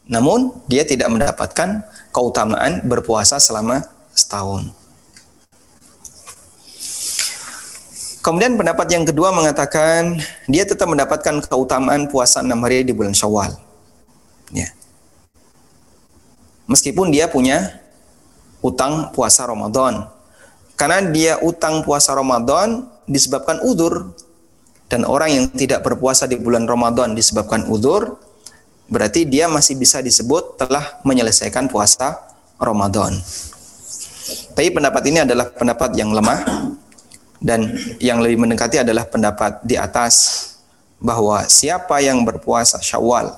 Namun dia tidak mendapatkan keutamaan berpuasa selama setahun. Kemudian pendapat yang kedua mengatakan dia tetap mendapatkan keutamaan puasa enam hari di bulan Syawal. Ya. Meskipun dia punya utang puasa Ramadan. Karena dia utang puasa Ramadan, disebabkan udur dan orang yang tidak berpuasa di bulan Ramadan disebabkan udur berarti dia masih bisa disebut telah menyelesaikan puasa Ramadan. Tapi pendapat ini adalah pendapat yang lemah dan yang lebih mendekati adalah pendapat di atas bahwa siapa yang berpuasa Syawal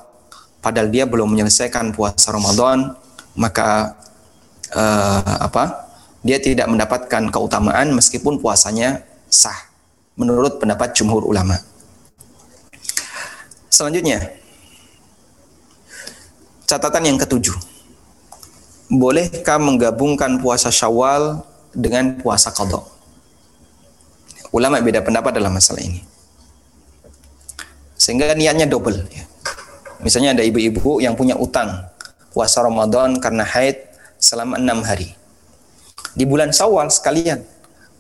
padahal dia belum menyelesaikan puasa Ramadan maka uh, apa? Dia tidak mendapatkan keutamaan meskipun puasanya sah menurut pendapat jumhur ulama. Selanjutnya, catatan yang ketujuh. Bolehkah menggabungkan puasa Syawal dengan puasa qadha? Ulama beda pendapat dalam masalah ini. Sehingga niatnya double ya. Misalnya ada ibu-ibu yang punya utang puasa Ramadan karena haid selama enam hari. Di bulan Syawal sekalian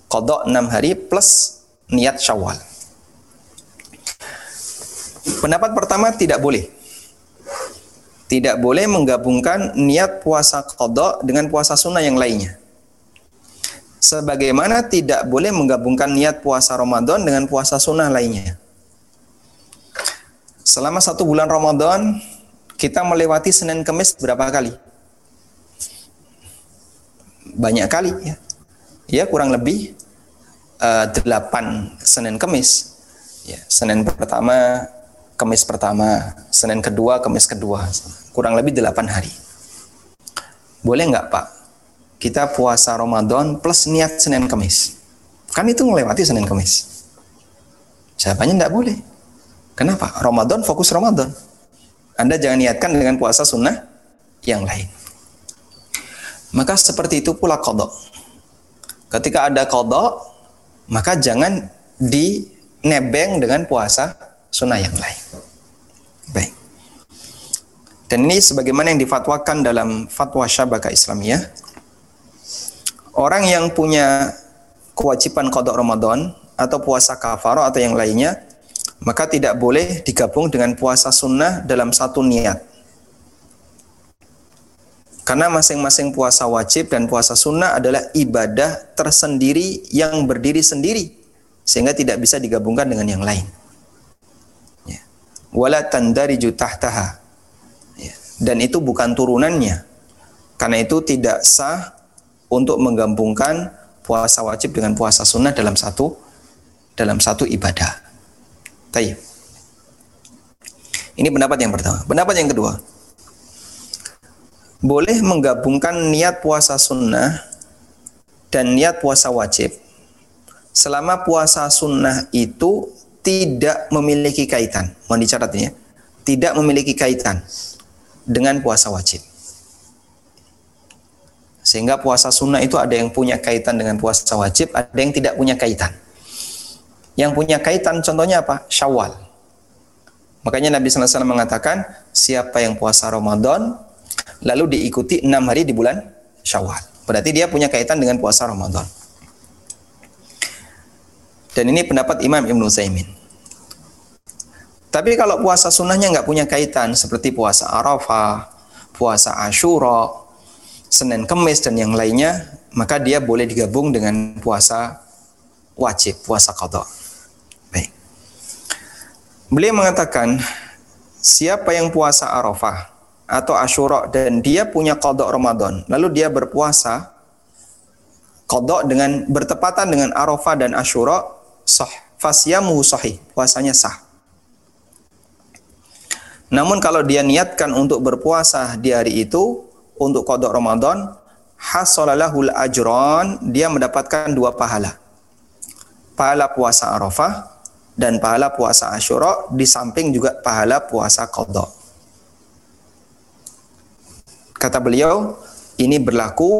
kodok enam hari plus niat syawal. Pendapat pertama tidak boleh. Tidak boleh menggabungkan niat puasa kodok dengan puasa sunnah yang lainnya. Sebagaimana tidak boleh menggabungkan niat puasa Ramadan dengan puasa sunnah lainnya. Selama satu bulan Ramadan, kita melewati Senin Kemis berapa kali? Banyak kali ya. Ya kurang lebih uh, delapan Senin Kemis. Ya, Senin pertama, Kemis pertama, Senin kedua, Kemis kedua, kurang lebih delapan hari. Boleh nggak Pak? Kita puasa Ramadan plus niat Senin Kemis. Kan itu melewati Senin Kemis. Jawabannya nggak boleh. Kenapa? Ramadan fokus Ramadan. Anda jangan niatkan dengan puasa sunnah yang lain. Maka seperti itu pula kodok. Ketika ada kodok, maka jangan dinebeng dengan puasa sunnah yang lain. Baik. Dan ini sebagaimana yang difatwakan dalam fatwa Syabaka Islamiyah, orang yang punya kewajiban kodok Ramadan atau puasa kafaro atau yang lainnya, maka tidak boleh digabung dengan puasa sunnah dalam satu niat. Karena masing-masing puasa wajib dan puasa sunnah adalah ibadah tersendiri yang berdiri sendiri. Sehingga tidak bisa digabungkan dengan yang lain. Wala tahtaha. Ya. dan itu bukan turunannya. Karena itu tidak sah untuk menggabungkan puasa wajib dengan puasa sunnah dalam satu dalam satu ibadah. Tayyib. Ini pendapat yang pertama. Pendapat yang kedua. Boleh menggabungkan niat puasa sunnah dan niat puasa wajib selama puasa sunnah itu tidak memiliki kaitan. Mohon dicatat ini ya. Tidak memiliki kaitan dengan puasa wajib. Sehingga puasa sunnah itu ada yang punya kaitan dengan puasa wajib, ada yang tidak punya kaitan. Yang punya kaitan contohnya apa? Syawal. Makanya Nabi SAW mengatakan, siapa yang puasa Ramadan, lalu diikuti enam hari di bulan Syawal. Berarti dia punya kaitan dengan puasa Ramadan. Dan ini pendapat Imam Ibn Zaimin. Tapi kalau puasa sunnahnya nggak punya kaitan seperti puasa Arafah, puasa Ashura, Senin Kemis dan yang lainnya, maka dia boleh digabung dengan puasa wajib, puasa qadha. Baik. Beliau mengatakan siapa yang puasa Arafah atau Ashura dan dia punya qadha Ramadan, lalu dia berpuasa qadha dengan bertepatan dengan Arafah dan Ashura, sah. Fasyamuhu sahih. Puasanya sah. Namun kalau dia niatkan untuk berpuasa di hari itu untuk kodok Ramadan, hasolalahul ajron, dia mendapatkan dua pahala. Pahala puasa Arafah dan pahala puasa Ashura di samping juga pahala puasa kodok. Kata beliau, ini berlaku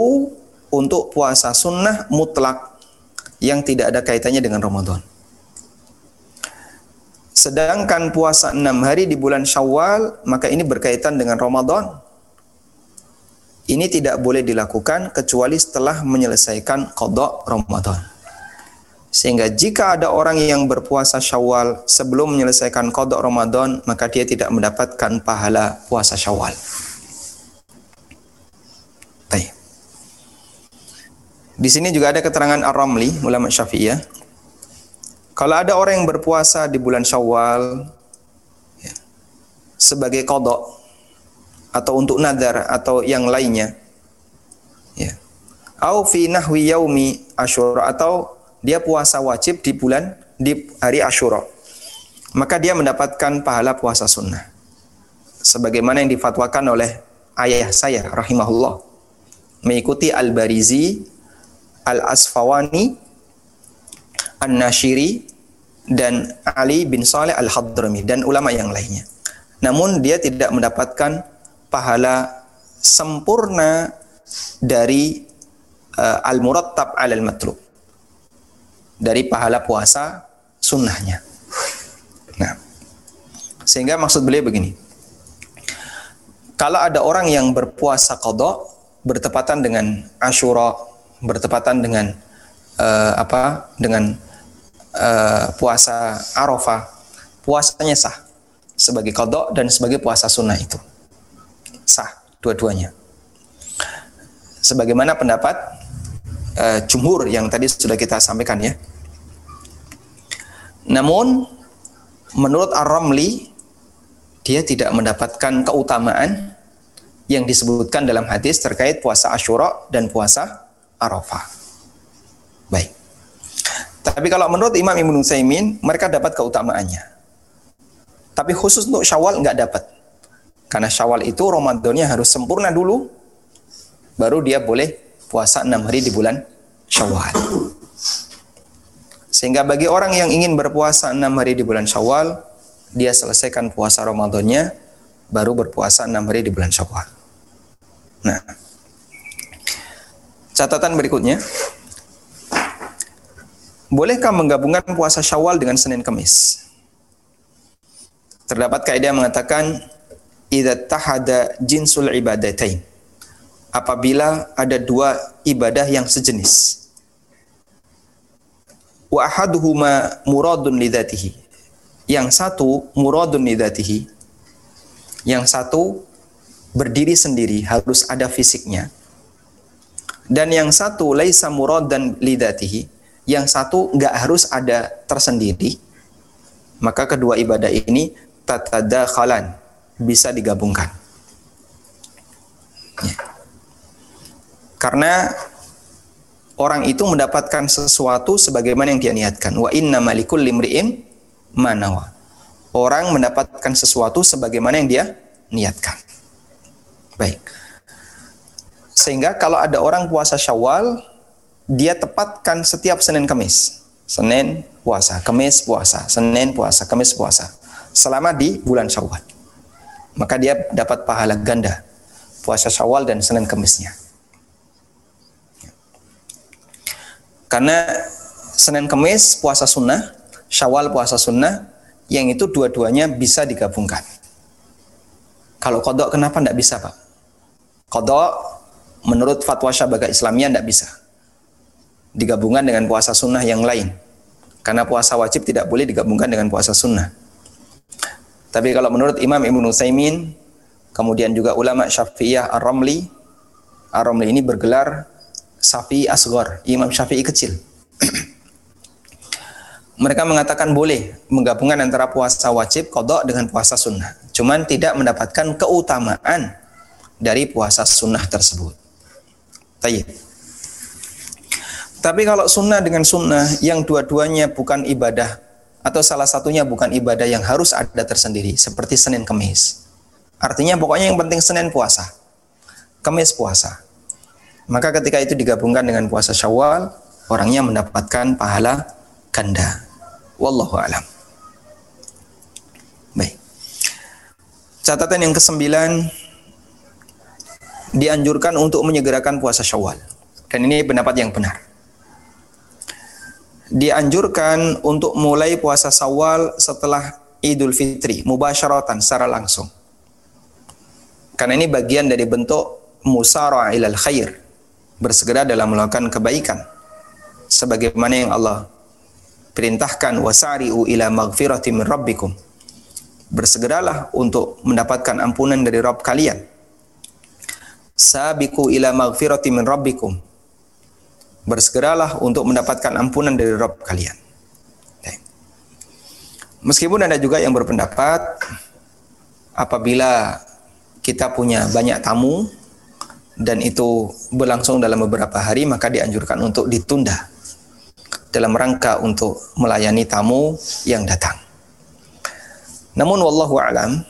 untuk puasa sunnah mutlak yang tidak ada kaitannya dengan Ramadan. Sedangkan puasa enam hari di bulan Syawal, maka ini berkaitan dengan Ramadan. Ini tidak boleh dilakukan kecuali setelah menyelesaikan kodok Ramadan. Sehingga jika ada orang yang berpuasa Syawal sebelum menyelesaikan kodok Ramadan, maka dia tidak mendapatkan pahala puasa Syawal. Baik. Di sini juga ada keterangan Ar-Ramli, ulama Syafi'iyah, kalau ada orang yang berpuasa di bulan Syawal ya, sebagai kodok atau untuk nadar atau yang lainnya, ya, au fi nahwi yaumi Asyura atau dia puasa wajib di bulan di hari Asyura, maka dia mendapatkan pahala puasa sunnah. Sebagaimana yang difatwakan oleh ayah saya rahimahullah mengikuti Al-Barizi, Al-Asfawani, An-Nashiri dan Ali bin Saleh Al-Hadrami dan ulama yang lainnya. Namun dia tidak mendapatkan pahala sempurna dari uh, al-murattab al matlub dari pahala puasa sunnahnya. Nah, sehingga maksud beliau begini. Kalau ada orang yang berpuasa qadha bertepatan dengan Ashura, bertepatan dengan uh, apa? dengan uh, puasa Arafah, puasanya sah sebagai kodok dan sebagai puasa sunnah itu sah dua-duanya. Sebagaimana pendapat uh, jumhur yang tadi sudah kita sampaikan ya. Namun menurut Ar-Ramli dia tidak mendapatkan keutamaan yang disebutkan dalam hadis terkait puasa Ashura dan puasa Arafah. Baik. Tapi kalau menurut Imam Ibn Utsaimin, mereka dapat keutamaannya. Tapi khusus untuk Syawal nggak dapat. Karena Syawal itu Ramadannya harus sempurna dulu, baru dia boleh puasa enam hari di bulan Syawal. Sehingga bagi orang yang ingin berpuasa enam hari di bulan Syawal, dia selesaikan puasa Ramadannya, baru berpuasa enam hari di bulan Syawal. Nah, catatan berikutnya, Bolehkah menggabungkan puasa Syawal dengan Senin Kamis? Terdapat kaidah mengatakan idza tahada jinsul ibadatain. Apabila ada dua ibadah yang sejenis. Wa ahaduhuma muradun lidzatihi. Yang satu muradun lidzatihi. Yang satu berdiri sendiri harus ada fisiknya. Dan yang satu laisa muradan lidzatihi yang satu nggak harus ada tersendiri, maka kedua ibadah ini tatada khalan bisa digabungkan. Ya. Karena orang itu mendapatkan sesuatu sebagaimana yang dia niatkan. Wa inna malikul limri'in manawa. Orang mendapatkan sesuatu sebagaimana yang dia niatkan. Baik. Sehingga kalau ada orang puasa Syawal, dia tepatkan setiap Senin Kamis. Senin puasa, Kamis puasa, Senin puasa, Kamis puasa. Selama di bulan Syawal. Maka dia dapat pahala ganda puasa Syawal dan Senin Kamisnya. Karena Senin Kemis puasa sunnah, Syawal puasa sunnah, yang itu dua-duanya bisa digabungkan. Kalau kodok kenapa tidak bisa Pak? Kodok menurut fatwa syabaga Islamiyah tidak bisa. Digabungkan dengan puasa sunnah yang lain. Karena puasa wajib tidak boleh digabungkan dengan puasa sunnah. Tapi kalau menurut Imam Ibn Utsaimin, kemudian juga ulama Syafi'iyah Ar-Ramli, Ar-Ramli ini bergelar Syafi'i Asghar, Imam Syafi'i kecil. Mereka mengatakan boleh menggabungkan antara puasa wajib kodok dengan puasa sunnah. Cuman tidak mendapatkan keutamaan dari puasa sunnah tersebut. Tayyip. Tapi kalau sunnah dengan sunnah yang dua-duanya bukan ibadah atau salah satunya bukan ibadah yang harus ada tersendiri seperti Senin Kemis. Artinya pokoknya yang penting Senin puasa. Kemis puasa. Maka ketika itu digabungkan dengan puasa Syawal, orangnya mendapatkan pahala ganda. Wallahu alam. Baik. Catatan yang kesembilan dianjurkan untuk menyegerakan puasa Syawal. Dan ini pendapat yang benar. Dianjurkan untuk mulai puasa Syawal setelah Idul Fitri, mubasyaratan secara langsung. Karena ini bagian dari bentuk musara ilal khair, bersegera dalam melakukan kebaikan sebagaimana yang Allah perintahkan wasari'u ila maghfirati min rabbikum bersegeralah untuk mendapatkan ampunan dari Rabb kalian sabiku ila maghfirati min rabbikum. Bersegeralah untuk mendapatkan ampunan dari Rabb kalian. Meskipun ada juga yang berpendapat apabila kita punya banyak tamu dan itu berlangsung dalam beberapa hari maka dianjurkan untuk ditunda dalam rangka untuk melayani tamu yang datang. Namun wallahu alam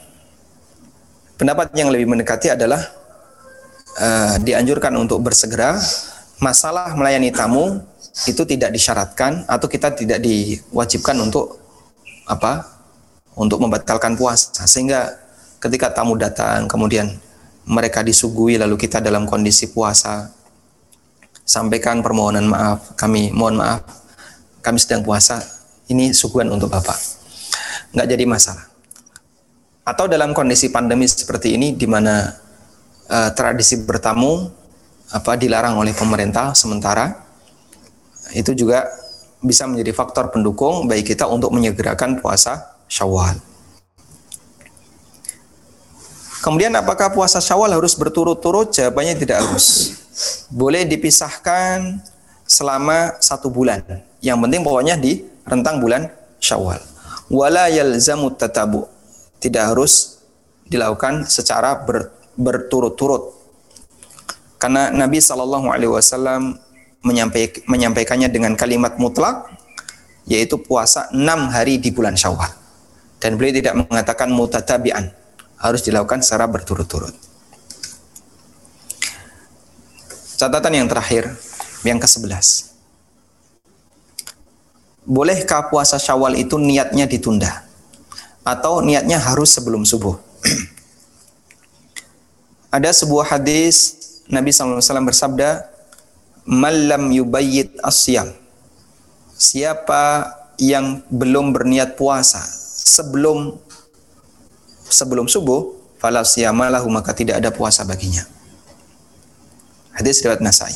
pendapat yang lebih mendekati adalah uh, dianjurkan untuk bersegera masalah melayani tamu itu tidak disyaratkan atau kita tidak diwajibkan untuk apa? untuk membatalkan puasa sehingga ketika tamu datang kemudian mereka disuguhi lalu kita dalam kondisi puasa sampaikan permohonan maaf kami mohon maaf kami sedang puasa ini suguhan untuk Bapak nggak jadi masalah atau dalam kondisi pandemi seperti ini di mana uh, tradisi bertamu apa dilarang oleh pemerintah sementara itu juga bisa menjadi faktor pendukung bagi kita untuk menyegerakan puasa Syawal. Kemudian apakah puasa Syawal harus berturut-turut? Jawabannya tidak harus. Boleh dipisahkan selama satu bulan. Yang penting pokoknya di rentang bulan Syawal. Wala yalzamu tatabu. Tidak harus dilakukan secara ber, berturut-turut. Karena Nabi Shallallahu Alaihi Wasallam menyampaik, menyampaikannya dengan kalimat mutlak, yaitu puasa enam hari di bulan Syawal. Dan beliau tidak mengatakan mutatabian, harus dilakukan secara berturut-turut. Catatan yang terakhir, yang ke-11. Bolehkah puasa Syawal itu niatnya ditunda atau niatnya harus sebelum subuh? Ada sebuah hadis Nabi SAW bersabda, "Malam yubayyid asyam." Siapa yang belum berniat puasa sebelum sebelum subuh, fala siyamalahu maka tidak ada puasa baginya. Hadis riwayat Nasai.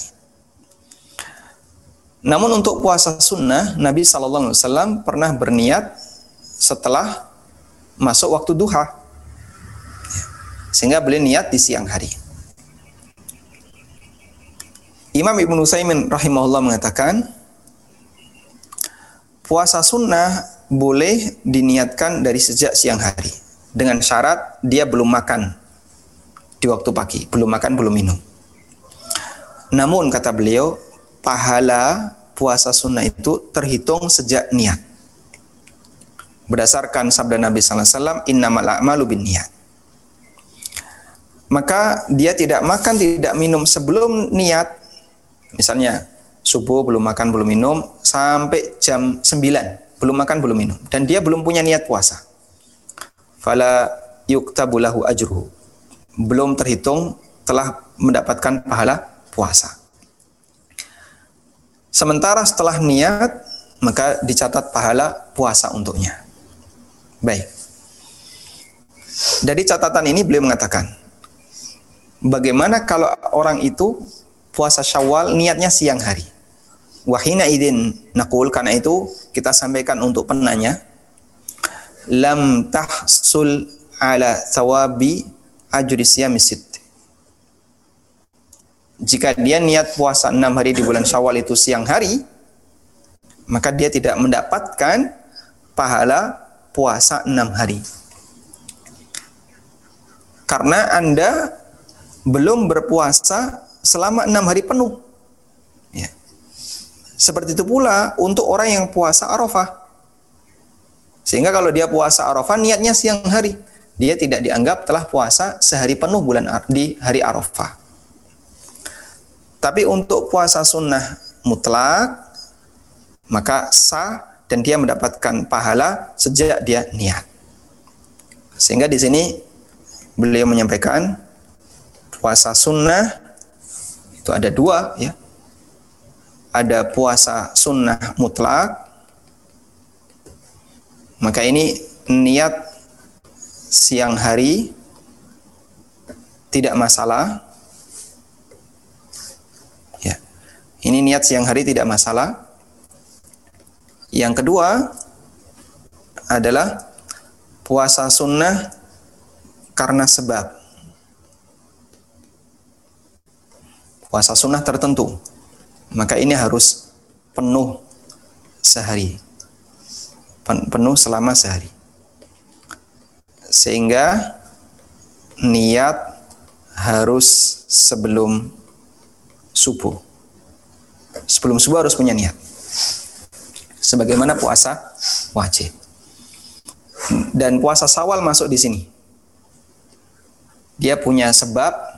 Namun untuk puasa sunnah, Nabi Wasallam pernah berniat setelah masuk waktu duha, sehingga beliau niat di siang hari. Imam Ibnu Saimin rahimahullah mengatakan, puasa sunnah boleh diniatkan dari sejak siang hari dengan syarat dia belum makan di waktu pagi, belum makan, belum minum. Namun kata beliau, pahala puasa sunnah itu terhitung sejak niat. Berdasarkan sabda Nabi wasallam, "Innamal a'malu binniyat." Maka dia tidak makan, tidak minum sebelum niat. Misalnya subuh belum makan, belum minum sampai jam 9, belum makan, belum minum dan dia belum punya niat puasa. Fala yuktabulahu ajruhu belum terhitung telah mendapatkan pahala puasa. Sementara setelah niat, maka dicatat pahala puasa untuknya. Baik. Dari catatan ini beliau mengatakan, bagaimana kalau orang itu puasa syawal niatnya siang hari? Wahina idin nakul, karena itu kita sampaikan untuk penanya, lam tahsul ala thawabi ajri siyamisit. Jika dia niat puasa enam hari di bulan Syawal itu siang hari, maka dia tidak mendapatkan pahala puasa enam hari. Karena Anda belum berpuasa selama enam hari penuh. Ya. Seperti itu pula untuk orang yang puasa Arafah. Sehingga kalau dia puasa Arafah niatnya siang hari dia tidak dianggap telah puasa sehari penuh bulan di hari Arafah. Tapi untuk puasa sunnah mutlak maka sah dan dia mendapatkan pahala sejak dia niat. Sehingga di sini beliau menyampaikan puasa sunnah itu ada dua ya. Ada puasa sunnah mutlak maka ini niat siang hari tidak masalah. Ya. Ini niat siang hari tidak masalah. Yang kedua adalah puasa sunnah karena sebab. Puasa sunnah tertentu. Maka ini harus penuh sehari. Penuh selama sehari sehingga niat harus sebelum subuh. Sebelum subuh harus punya niat. Sebagaimana puasa wajib. Dan puasa sawal masuk di sini. Dia punya sebab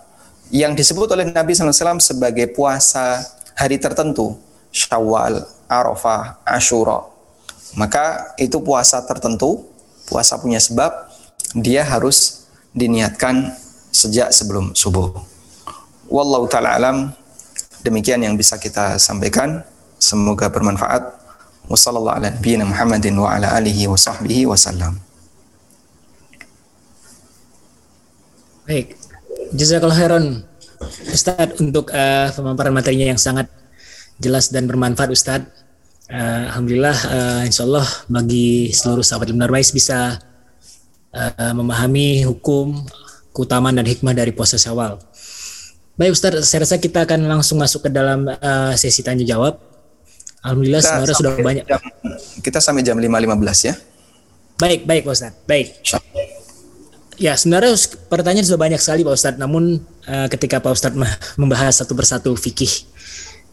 yang disebut oleh Nabi SAW sebagai puasa hari tertentu. Syawal, Arafah, Ashura. Maka itu puasa tertentu, puasa punya sebab dia harus diniatkan sejak sebelum subuh. Wallahu taala alam. Demikian yang bisa kita sampaikan. Semoga bermanfaat. Wassallallahu ala nabiyina Muhammadin wa ala alihi wa sahbihi wasallam. Baik. Jazakallah khairan Ustadz untuk uh, pemaparan materinya yang sangat jelas dan bermanfaat Ustadz. Uh, Alhamdulillah uh, insya Allah bagi seluruh sahabat Lunar bisa uh, memahami hukum, keutamaan dan hikmah dari puasa Syawal. Baik Ustaz, saya rasa kita akan langsung masuk ke dalam uh, sesi tanya jawab. Alhamdulillah kita sebenarnya sudah banyak. Jam, kita sampai jam 5.15 ya. Baik, baik Ustaz. Baik. Ya, sebenarnya pertanyaan sudah banyak sekali Pak Ustadz. Namun uh, ketika Pak Ustadz membahas satu persatu fikih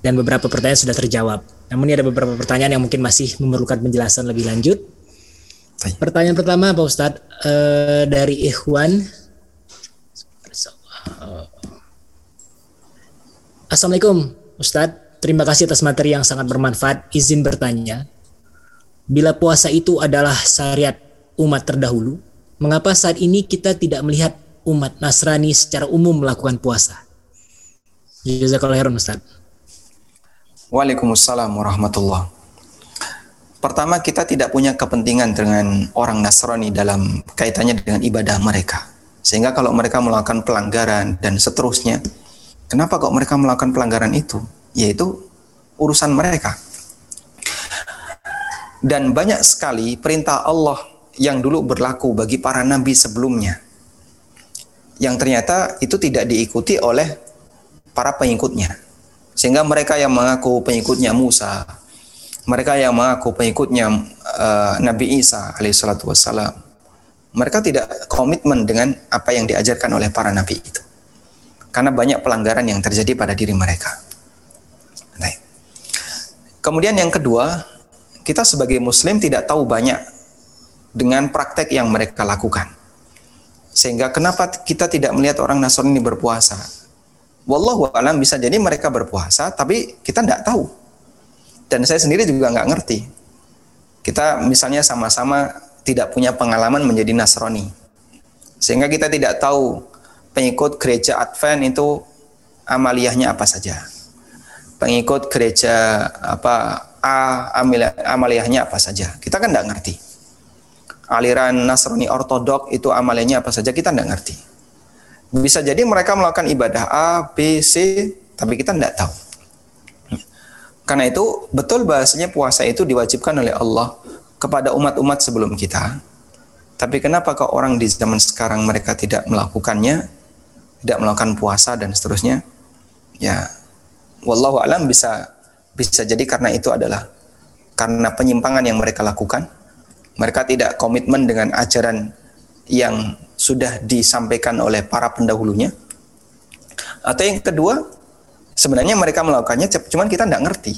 dan beberapa pertanyaan sudah terjawab. Namun ini ada beberapa pertanyaan yang mungkin masih memerlukan penjelasan lebih lanjut. Pertanyaan pertama Pak Ustadz uh, dari Ikhwan. Assalamualaikum Ustadz, terima kasih atas materi yang sangat bermanfaat. Izin bertanya, bila puasa itu adalah syariat umat terdahulu, mengapa saat ini kita tidak melihat umat Nasrani secara umum melakukan puasa? Jazakallah khairan Ustaz. Waalaikumsalam warahmatullahi Pertama, kita tidak punya kepentingan dengan orang Nasrani dalam kaitannya dengan ibadah mereka. Sehingga kalau mereka melakukan pelanggaran dan seterusnya, kenapa kok mereka melakukan pelanggaran itu? Yaitu urusan mereka. Dan banyak sekali perintah Allah yang dulu berlaku bagi para nabi sebelumnya. Yang ternyata itu tidak diikuti oleh para pengikutnya. Sehingga mereka yang mengaku pengikutnya Musa, mereka yang mengaku pengikutnya uh, Nabi Isa alaihissalatu wassalam, mereka tidak komitmen dengan apa yang diajarkan oleh para nabi itu. karena banyak pelanggaran yang terjadi pada diri mereka. Kemudian yang kedua, kita sebagai muslim tidak tahu banyak dengan praktek yang mereka lakukan. Sehingga kenapa kita tidak melihat orang Nasrani berpuasa? Wallahu alam bisa jadi mereka berpuasa, tapi kita tidak tahu. Dan saya sendiri juga nggak ngerti. Kita misalnya sama-sama tidak punya pengalaman menjadi Nasrani. Sehingga kita tidak tahu pengikut gereja Advent itu amaliyahnya apa saja. Pengikut gereja apa A amaliyahnya apa saja. Kita kan tidak ngerti. Aliran Nasrani Ortodok itu amaliyahnya apa saja kita tidak ngerti. Bisa jadi mereka melakukan ibadah A, B, C, tapi kita tidak tahu. Karena itu betul bahasanya puasa itu diwajibkan oleh Allah kepada umat-umat sebelum kita. Tapi kenapa kok orang di zaman sekarang mereka tidak melakukannya? tidak melakukan puasa dan seterusnya ya wallahu alam bisa bisa jadi karena itu adalah karena penyimpangan yang mereka lakukan mereka tidak komitmen dengan ajaran yang sudah disampaikan oleh para pendahulunya atau yang kedua sebenarnya mereka melakukannya cuman kita tidak ngerti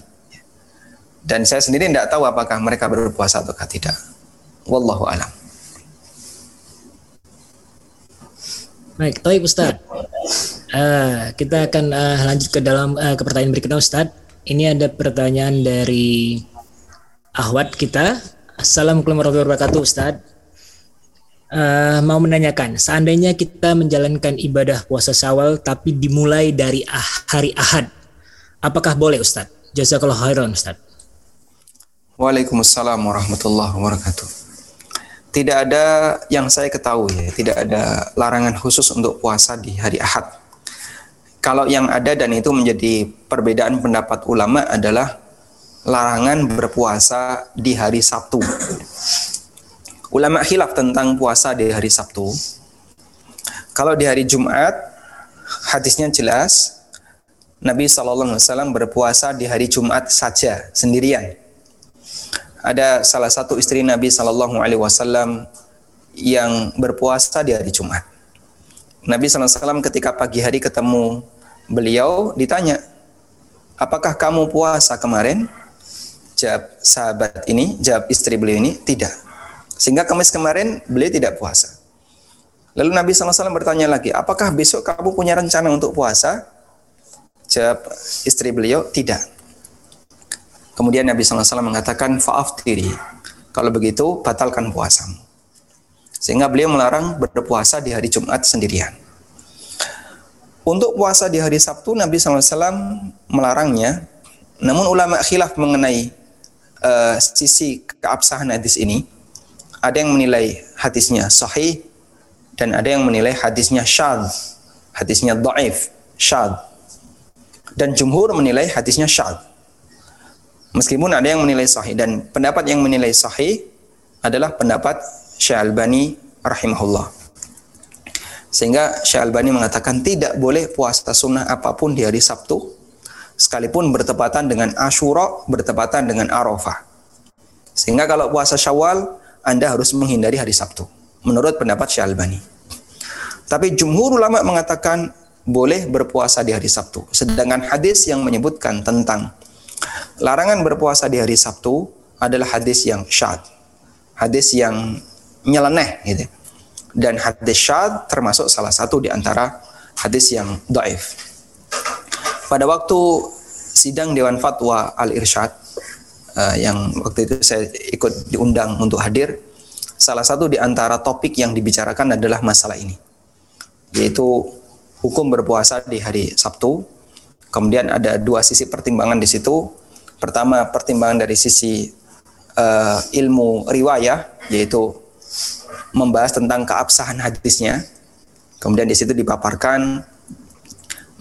dan saya sendiri tidak tahu apakah mereka berpuasa atau tidak wallahu alam Baik, Toib Ustaz. Uh, kita akan uh, lanjut ke dalam uh, ke pertanyaan berikutnya Ustaz. Ini ada pertanyaan dari Ahwat kita. Assalamualaikum warahmatullahi wabarakatuh Ustaz. Uh, mau menanyakan, seandainya kita menjalankan ibadah puasa Syawal tapi dimulai dari ah, hari Ahad, apakah boleh Ustaz? Jazakallah khairan Ustaz. Waalaikumsalam warahmatullahi wabarakatuh tidak ada yang saya ketahui ya, tidak ada larangan khusus untuk puasa di hari Ahad. Kalau yang ada dan itu menjadi perbedaan pendapat ulama adalah larangan berpuasa di hari Sabtu. Ulama khilaf tentang puasa di hari Sabtu. Kalau di hari Jumat, hadisnya jelas Nabi SAW berpuasa di hari Jumat saja sendirian ada salah satu istri Nabi Shallallahu Alaihi Wasallam yang berpuasa di hari Jumat. Nabi SAW ketika pagi hari ketemu beliau ditanya, apakah kamu puasa kemarin? Jawab sahabat ini, jawab istri beliau ini, tidak. Sehingga kamis kemarin beliau tidak puasa. Lalu Nabi SAW bertanya lagi, apakah besok kamu punya rencana untuk puasa? Jawab istri beliau, tidak. Kemudian Nabi SAW mengatakan tiri. Kalau begitu batalkan puasamu. Sehingga beliau melarang berpuasa di hari Jumat sendirian. Untuk puasa di hari Sabtu Nabi SAW melarangnya. Namun ulama khilaf mengenai uh, sisi keabsahan hadis ini. Ada yang menilai hadisnya sahih dan ada yang menilai hadisnya syad. Hadisnya dhaif, syad. Dan jumhur menilai hadisnya syad. Meskipun ada yang menilai sahih dan pendapat yang menilai sahih adalah pendapat Syekh Albani rahimahullah. Sehingga Syekh Albani mengatakan tidak boleh puasa sunnah apa pun di hari Sabtu sekalipun bertepatan dengan Ashura, bertepatan dengan Arafah. Sehingga kalau puasa Syawal Anda harus menghindari hari Sabtu menurut pendapat Syekh Albani. Tapi jumhur ulama mengatakan boleh berpuasa di hari Sabtu. Sedangkan hadis yang menyebutkan tentang Larangan berpuasa di hari Sabtu adalah hadis yang syad. Hadis yang nyeleneh gitu. Dan hadis syad termasuk salah satu di antara hadis yang daif. Pada waktu sidang Dewan Fatwa Al-Irsyad uh, yang waktu itu saya ikut diundang untuk hadir, salah satu di antara topik yang dibicarakan adalah masalah ini. Yaitu hukum berpuasa di hari Sabtu. Kemudian ada dua sisi pertimbangan di situ Pertama, pertimbangan dari sisi uh, ilmu riwayah, yaitu membahas tentang keabsahan hadisnya. Kemudian di situ dipaparkan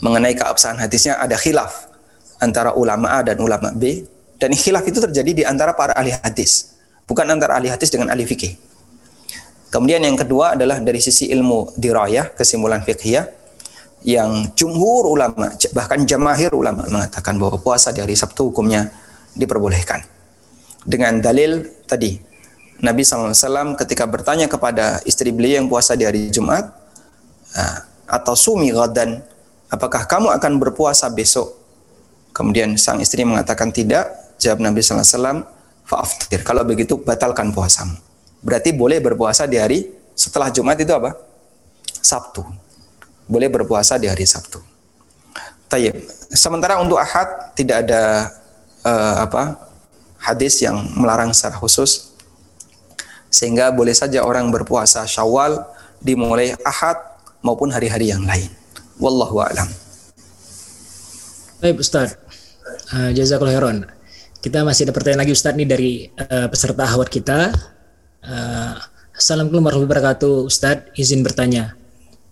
mengenai keabsahan hadisnya ada khilaf antara ulama A dan ulama B. Dan khilaf itu terjadi di antara para ahli hadis, bukan antara ahli hadis dengan ahli fikih. Kemudian yang kedua adalah dari sisi ilmu dirayah, kesimpulan fikih yang jumhur ulama bahkan jamahir ulama mengatakan bahwa puasa di hari Sabtu hukumnya diperbolehkan dengan dalil tadi Nabi SAW ketika bertanya kepada istri beliau yang puasa di hari Jumat ah, atau sumi dan apakah kamu akan berpuasa besok? Kemudian sang istri mengatakan tidak. Jawab Nabi sallallahu alaihi wasallam, "Fa'aftir." Kalau begitu batalkan puasamu. Berarti boleh berpuasa di hari setelah Jumat itu apa? Sabtu. Boleh berpuasa di hari Sabtu. Tayyib. Sementara untuk Ahad tidak ada uh, apa? hadis yang melarang secara khusus sehingga boleh saja orang berpuasa Syawal dimulai Ahad maupun hari-hari yang lain. Wallahu a'lam. Baik Ustaz. Uh, Jazakallah khairan. Kita masih ada pertanyaan lagi Ustaz nih dari uh, peserta ahwat kita. Uh, Assalamualaikum warahmatullahi wabarakatuh. Ustaz, izin bertanya.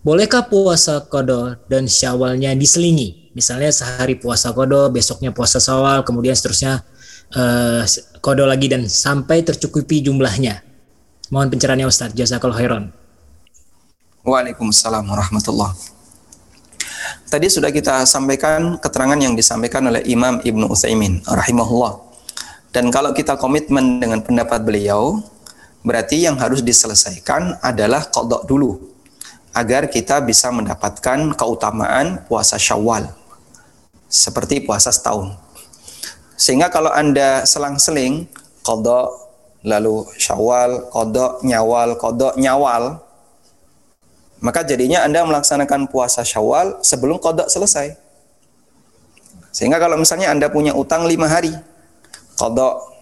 Bolehkah puasa kodo dan syawalnya diselingi? Misalnya sehari puasa kodo, besoknya puasa syawal, kemudian seterusnya uh, kodo lagi dan sampai tercukupi jumlahnya. Mohon pencerahannya Ustaz. Jazakallah khairan. Waalaikumsalam warahmatullahi Tadi sudah kita sampaikan keterangan yang disampaikan oleh Imam Ibnu Utsaimin rahimahullah. Dan kalau kita komitmen dengan pendapat beliau, berarti yang harus diselesaikan adalah kodok dulu agar kita bisa mendapatkan keutamaan puasa syawal seperti puasa setahun sehingga kalau anda selang-seling kodok lalu syawal kodok nyawal kodok nyawal maka jadinya anda melaksanakan puasa syawal sebelum kodok selesai sehingga kalau misalnya anda punya utang lima hari kodok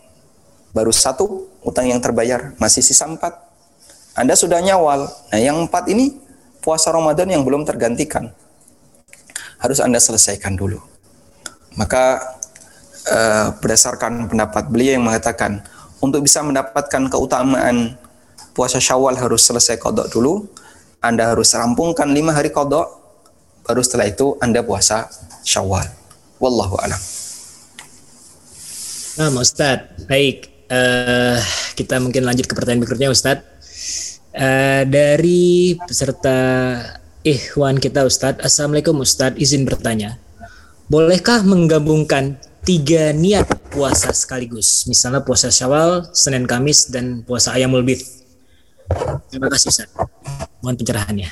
baru satu utang yang terbayar, masih sisa empat. Anda sudah nyawal. Nah, yang empat ini puasa Ramadan yang belum tergantikan. Harus Anda selesaikan dulu. Maka uh, berdasarkan pendapat beliau yang mengatakan untuk bisa mendapatkan keutamaan puasa Syawal harus selesai kodok dulu. Anda harus rampungkan lima hari kodok, baru setelah itu Anda puasa Syawal. Wallahu a'lam. Nah, Ustaz, baik uh, kita mungkin lanjut ke pertanyaan berikutnya Ustadz. Uh, dari peserta Ikhwan kita Ustadz, Assalamualaikum Ustadz, izin bertanya. Bolehkah menggabungkan tiga niat puasa sekaligus? Misalnya puasa Syawal, Senin Kamis, dan puasa Ayamul Bid. Terima kasih Ustadz. Mohon pencerahannya.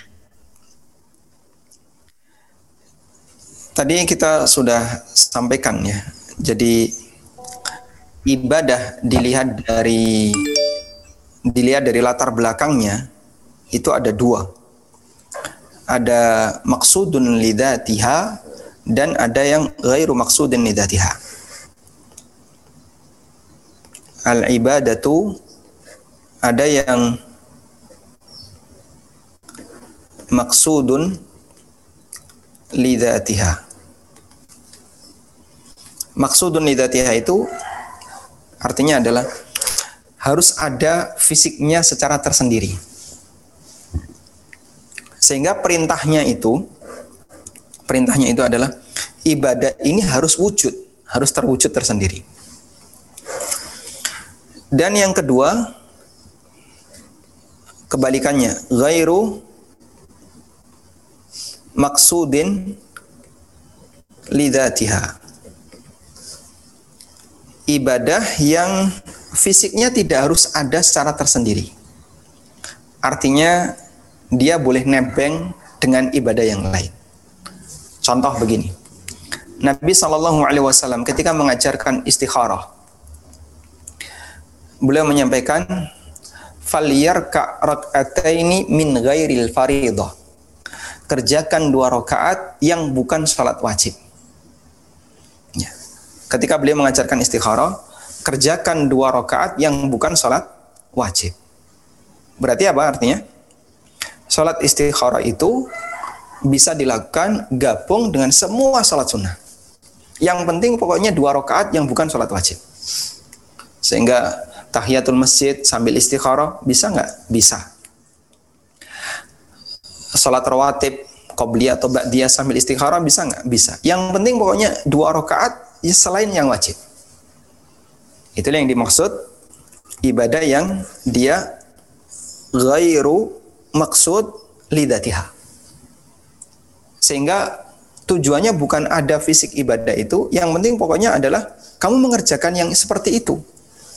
Tadi kita sudah sampaikan ya. Jadi ibadah dilihat dari dilihat dari latar belakangnya itu ada dua. Ada maksudun lidatiha dan ada yang ghairu maksudun lidatiha. Al ibadatu ada yang maksudun lidatiha. Maksudun lidatiha itu Artinya adalah harus ada fisiknya secara tersendiri. Sehingga perintahnya itu perintahnya itu adalah ibadah ini harus wujud, harus terwujud tersendiri. Dan yang kedua kebalikannya, ghairu maksudin lidatiha ibadah yang fisiknya tidak harus ada secara tersendiri. Artinya dia boleh nebeng dengan ibadah yang lain. Contoh begini. Nabi Shallallahu Alaihi Wasallam ketika mengajarkan istikharah, beliau menyampaikan, "Faliyar ka ini min ghairil faridah." Kerjakan dua rakaat yang bukan salat wajib ketika beliau mengajarkan istikharah, kerjakan dua rakaat yang bukan sholat wajib. Berarti apa artinya? Sholat istikharah itu bisa dilakukan gabung dengan semua sholat sunnah. Yang penting pokoknya dua rakaat yang bukan sholat wajib. Sehingga tahiyatul masjid sambil istikharah bisa nggak? Bisa. Sholat rawatib, qobliyah atau ba'diyah sambil istikharah bisa nggak? Bisa. Yang penting pokoknya dua rakaat ya selain yang wajib. Itulah yang dimaksud ibadah yang dia ghairu maksud lidatiha. Sehingga tujuannya bukan ada fisik ibadah itu, yang penting pokoknya adalah kamu mengerjakan yang seperti itu.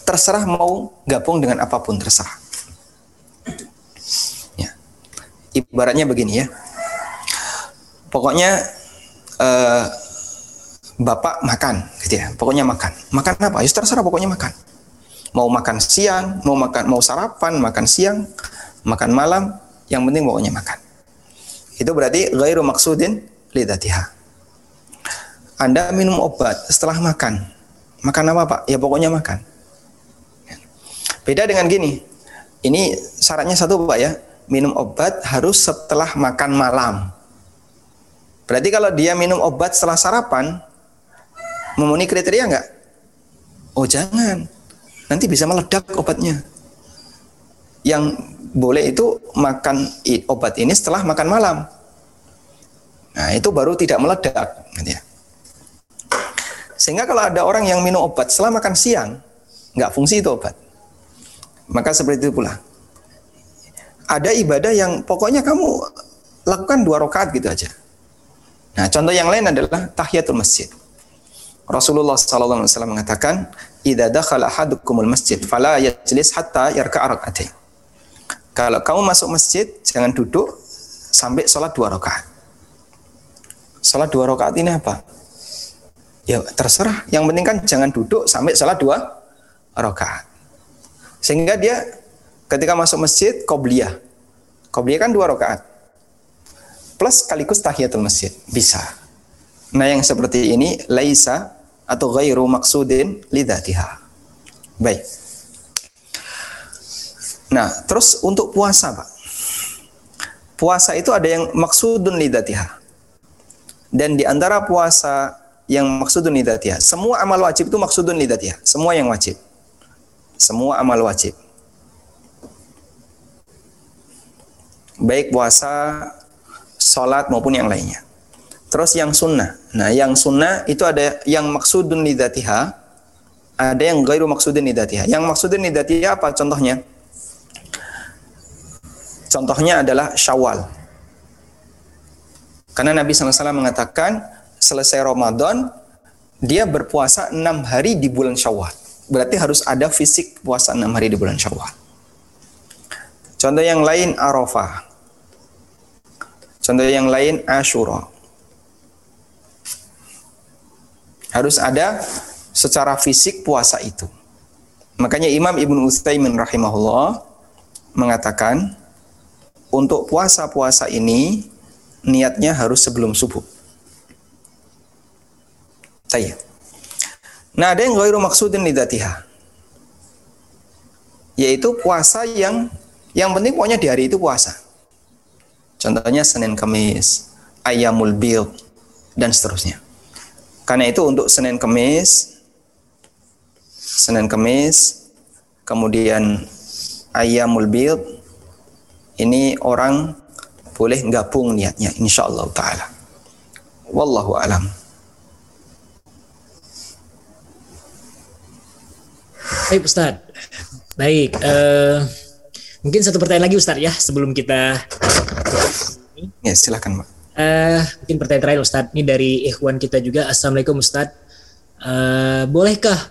Terserah mau gabung dengan apa pun terserah. Ya. Ibaratnya begini ya. Pokoknya uh, bapak makan, gitu ya. Pokoknya makan. Makan apa? Ya terserah pokoknya makan. Mau makan siang, mau makan, mau sarapan, makan siang, makan malam, yang penting pokoknya makan. Itu berarti ghairu maksudin lidatiha. Anda minum obat setelah makan. Makan apa Pak? Ya pokoknya makan. Beda dengan gini. Ini syaratnya satu Pak ya. Minum obat harus setelah makan malam. Berarti kalau dia minum obat setelah sarapan, memenuhi kriteria enggak? Oh jangan, nanti bisa meledak obatnya. Yang boleh itu makan obat ini setelah makan malam. Nah itu baru tidak meledak. Gitu ya. Sehingga kalau ada orang yang minum obat setelah makan siang, nggak fungsi itu obat. Maka seperti itu pula. Ada ibadah yang pokoknya kamu lakukan dua rakaat gitu aja. Nah contoh yang lain adalah tahiyatul masjid. Rasulullah SAW mengatakan, "Idza dakhala ahadukumul masjid, fala yajlis hatta yarka'a rak'atain." Kalau kamu masuk masjid, jangan duduk sampai sholat dua rakaat. Sholat dua rakaat ini apa? Ya terserah. Yang penting kan jangan duduk sampai sholat dua rakaat. Sehingga dia ketika masuk masjid, qobliyah. Qobliyah kan dua rakaat. Plus sekaligus tahiyatul masjid. Bisa. Nah yang seperti ini, laisa atau ghairu maksudin lidatiha. Baik. Nah, terus untuk puasa, Pak. Puasa itu ada yang maksudun lidatiha. Dan di antara puasa yang maksudun lidatiha, semua amal wajib itu maksudun lidatiha, semua yang wajib. Semua amal wajib. Baik puasa, sholat maupun yang lainnya. Terus yang sunnah. Nah, yang sunnah itu ada yang maksudun lidatiha, ada yang gairu maksudun lidatiha. Yang maksudun lidatiha apa contohnya? Contohnya adalah Syawal. Karena Nabi SAW mengatakan selesai Ramadan dia berpuasa enam hari di bulan Syawal. Berarti harus ada fisik puasa enam hari di bulan Syawal. Contoh yang lain Arafah. Contoh yang lain Ashura. Harus ada secara fisik puasa itu. Makanya Imam Ibn Utsaimin rahimahullah mengatakan untuk puasa-puasa ini niatnya harus sebelum subuh. Tayyib. Nah, ada yang ghairu maksudin lidatiha. Yaitu puasa yang yang penting pokoknya di hari itu puasa. Contohnya Senin Kamis, Ayamul Bil, dan seterusnya. Karena itu untuk Senin Kemis, Senin Kemis, kemudian Ayamul Bid, ini orang boleh gabung niatnya insya Allah taala. Wallahu alam. Baik Ustaz. Baik, uh, mungkin satu pertanyaan lagi Ustaz ya sebelum kita Ya, silakan, Pak. Uh, mungkin pertanyaan terakhir Ustadz, ini dari ikhwan kita juga. Assalamualaikum Ustadz. Uh, bolehkah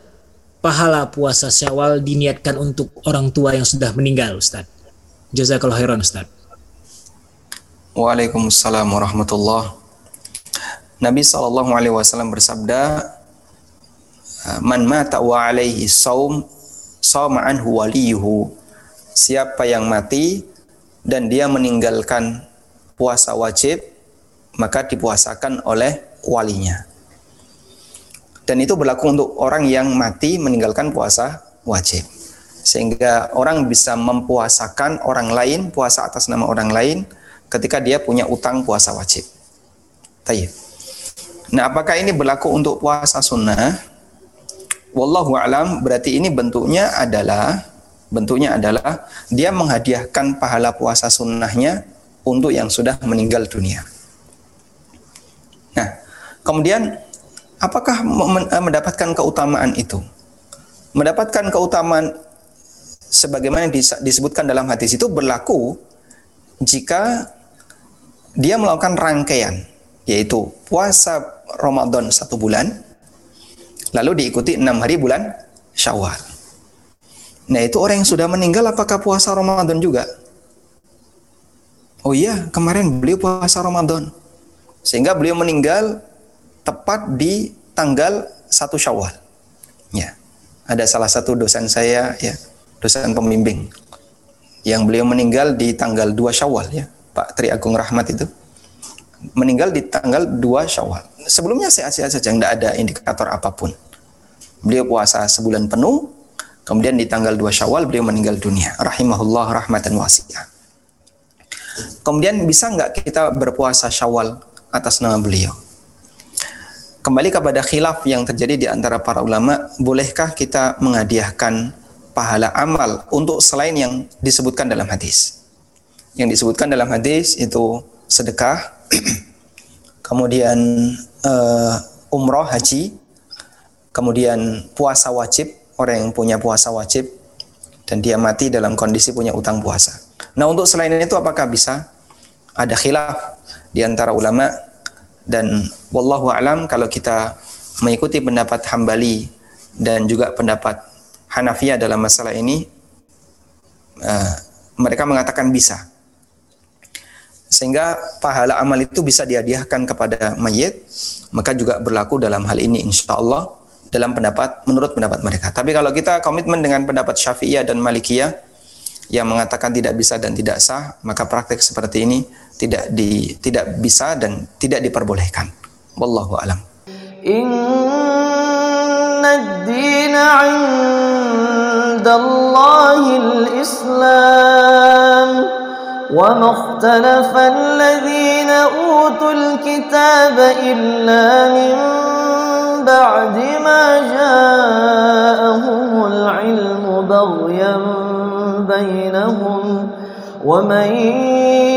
pahala puasa syawal diniatkan untuk orang tua yang sudah meninggal Ustadz? Jazakallah khairan Ustadz. Waalaikumsalam warahmatullah. Nabi Shallallahu Alaihi Wasallam bersabda, "Man mata wa alaihi saum, sauma anhu waliyuhu." Siapa yang mati dan dia meninggalkan puasa wajib, maka dipuasakan oleh walinya. Dan itu berlaku untuk orang yang mati meninggalkan puasa wajib. Sehingga orang bisa mempuasakan orang lain, puasa atas nama orang lain ketika dia punya utang puasa wajib. Tayyip. Nah, apakah ini berlaku untuk puasa sunnah? Wallahu alam berarti ini bentuknya adalah bentuknya adalah dia menghadiahkan pahala puasa sunnahnya untuk yang sudah meninggal dunia. Nah, kemudian apakah eh, mendapatkan keutamaan itu? Mendapatkan keutamaan sebagaimana disebutkan dalam hadis itu berlaku jika dia melakukan rangkaian, yaitu puasa Ramadan satu bulan, lalu diikuti enam hari bulan Syawal. Nah itu orang yang sudah meninggal apakah puasa Ramadan juga? Oh iya, kemarin beliau puasa Ramadan. Sehingga beliau meninggal tepat di tanggal satu Syawal. Ya. Ada salah satu dosen saya ya, dosen pembimbing yang beliau meninggal di tanggal 2 Syawal ya, Pak Tri Agung Rahmat itu. Meninggal di tanggal 2 Syawal. Sebelumnya sehat-sehat saja, tidak ada indikator apa pun. Beliau puasa sebulan penuh, kemudian di tanggal 2 Syawal beliau meninggal dunia. Rahimahullah rahmatan wasi'ah. Kemudian bisa nggak kita berpuasa Syawal atas nama beliau? kembali kepada khilaf yang terjadi di antara para ulama, bolehkah kita menghadiahkan pahala amal untuk selain yang disebutkan dalam hadis? Yang disebutkan dalam hadis itu sedekah, kemudian uh, umroh haji, kemudian puasa wajib, orang yang punya puasa wajib, dan dia mati dalam kondisi punya utang puasa. Nah untuk selain itu apakah bisa? Ada khilaf di antara ulama dan wallahu alam kalau kita mengikuti pendapat Hambali dan juga pendapat Hanafiyah dalam masalah ini uh, mereka mengatakan bisa sehingga pahala amal itu bisa dihadiahkan kepada mayit maka juga berlaku dalam hal ini insya Allah dalam pendapat menurut pendapat mereka tapi kalau kita komitmen dengan pendapat Syafi'iyah dan Malikiyah yang mengatakan tidak bisa dan tidak sah maka praktek seperti ini tidak di tidak bisa dan tidak diperbolehkan. Wallahu alam. Islam utul kitaba illa min بعد ما جاءهم العلم بغيا بينهم ومن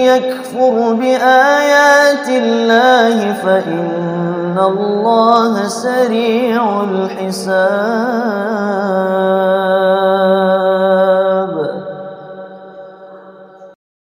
يكفر بآيات الله فإن الله سريع الحساب.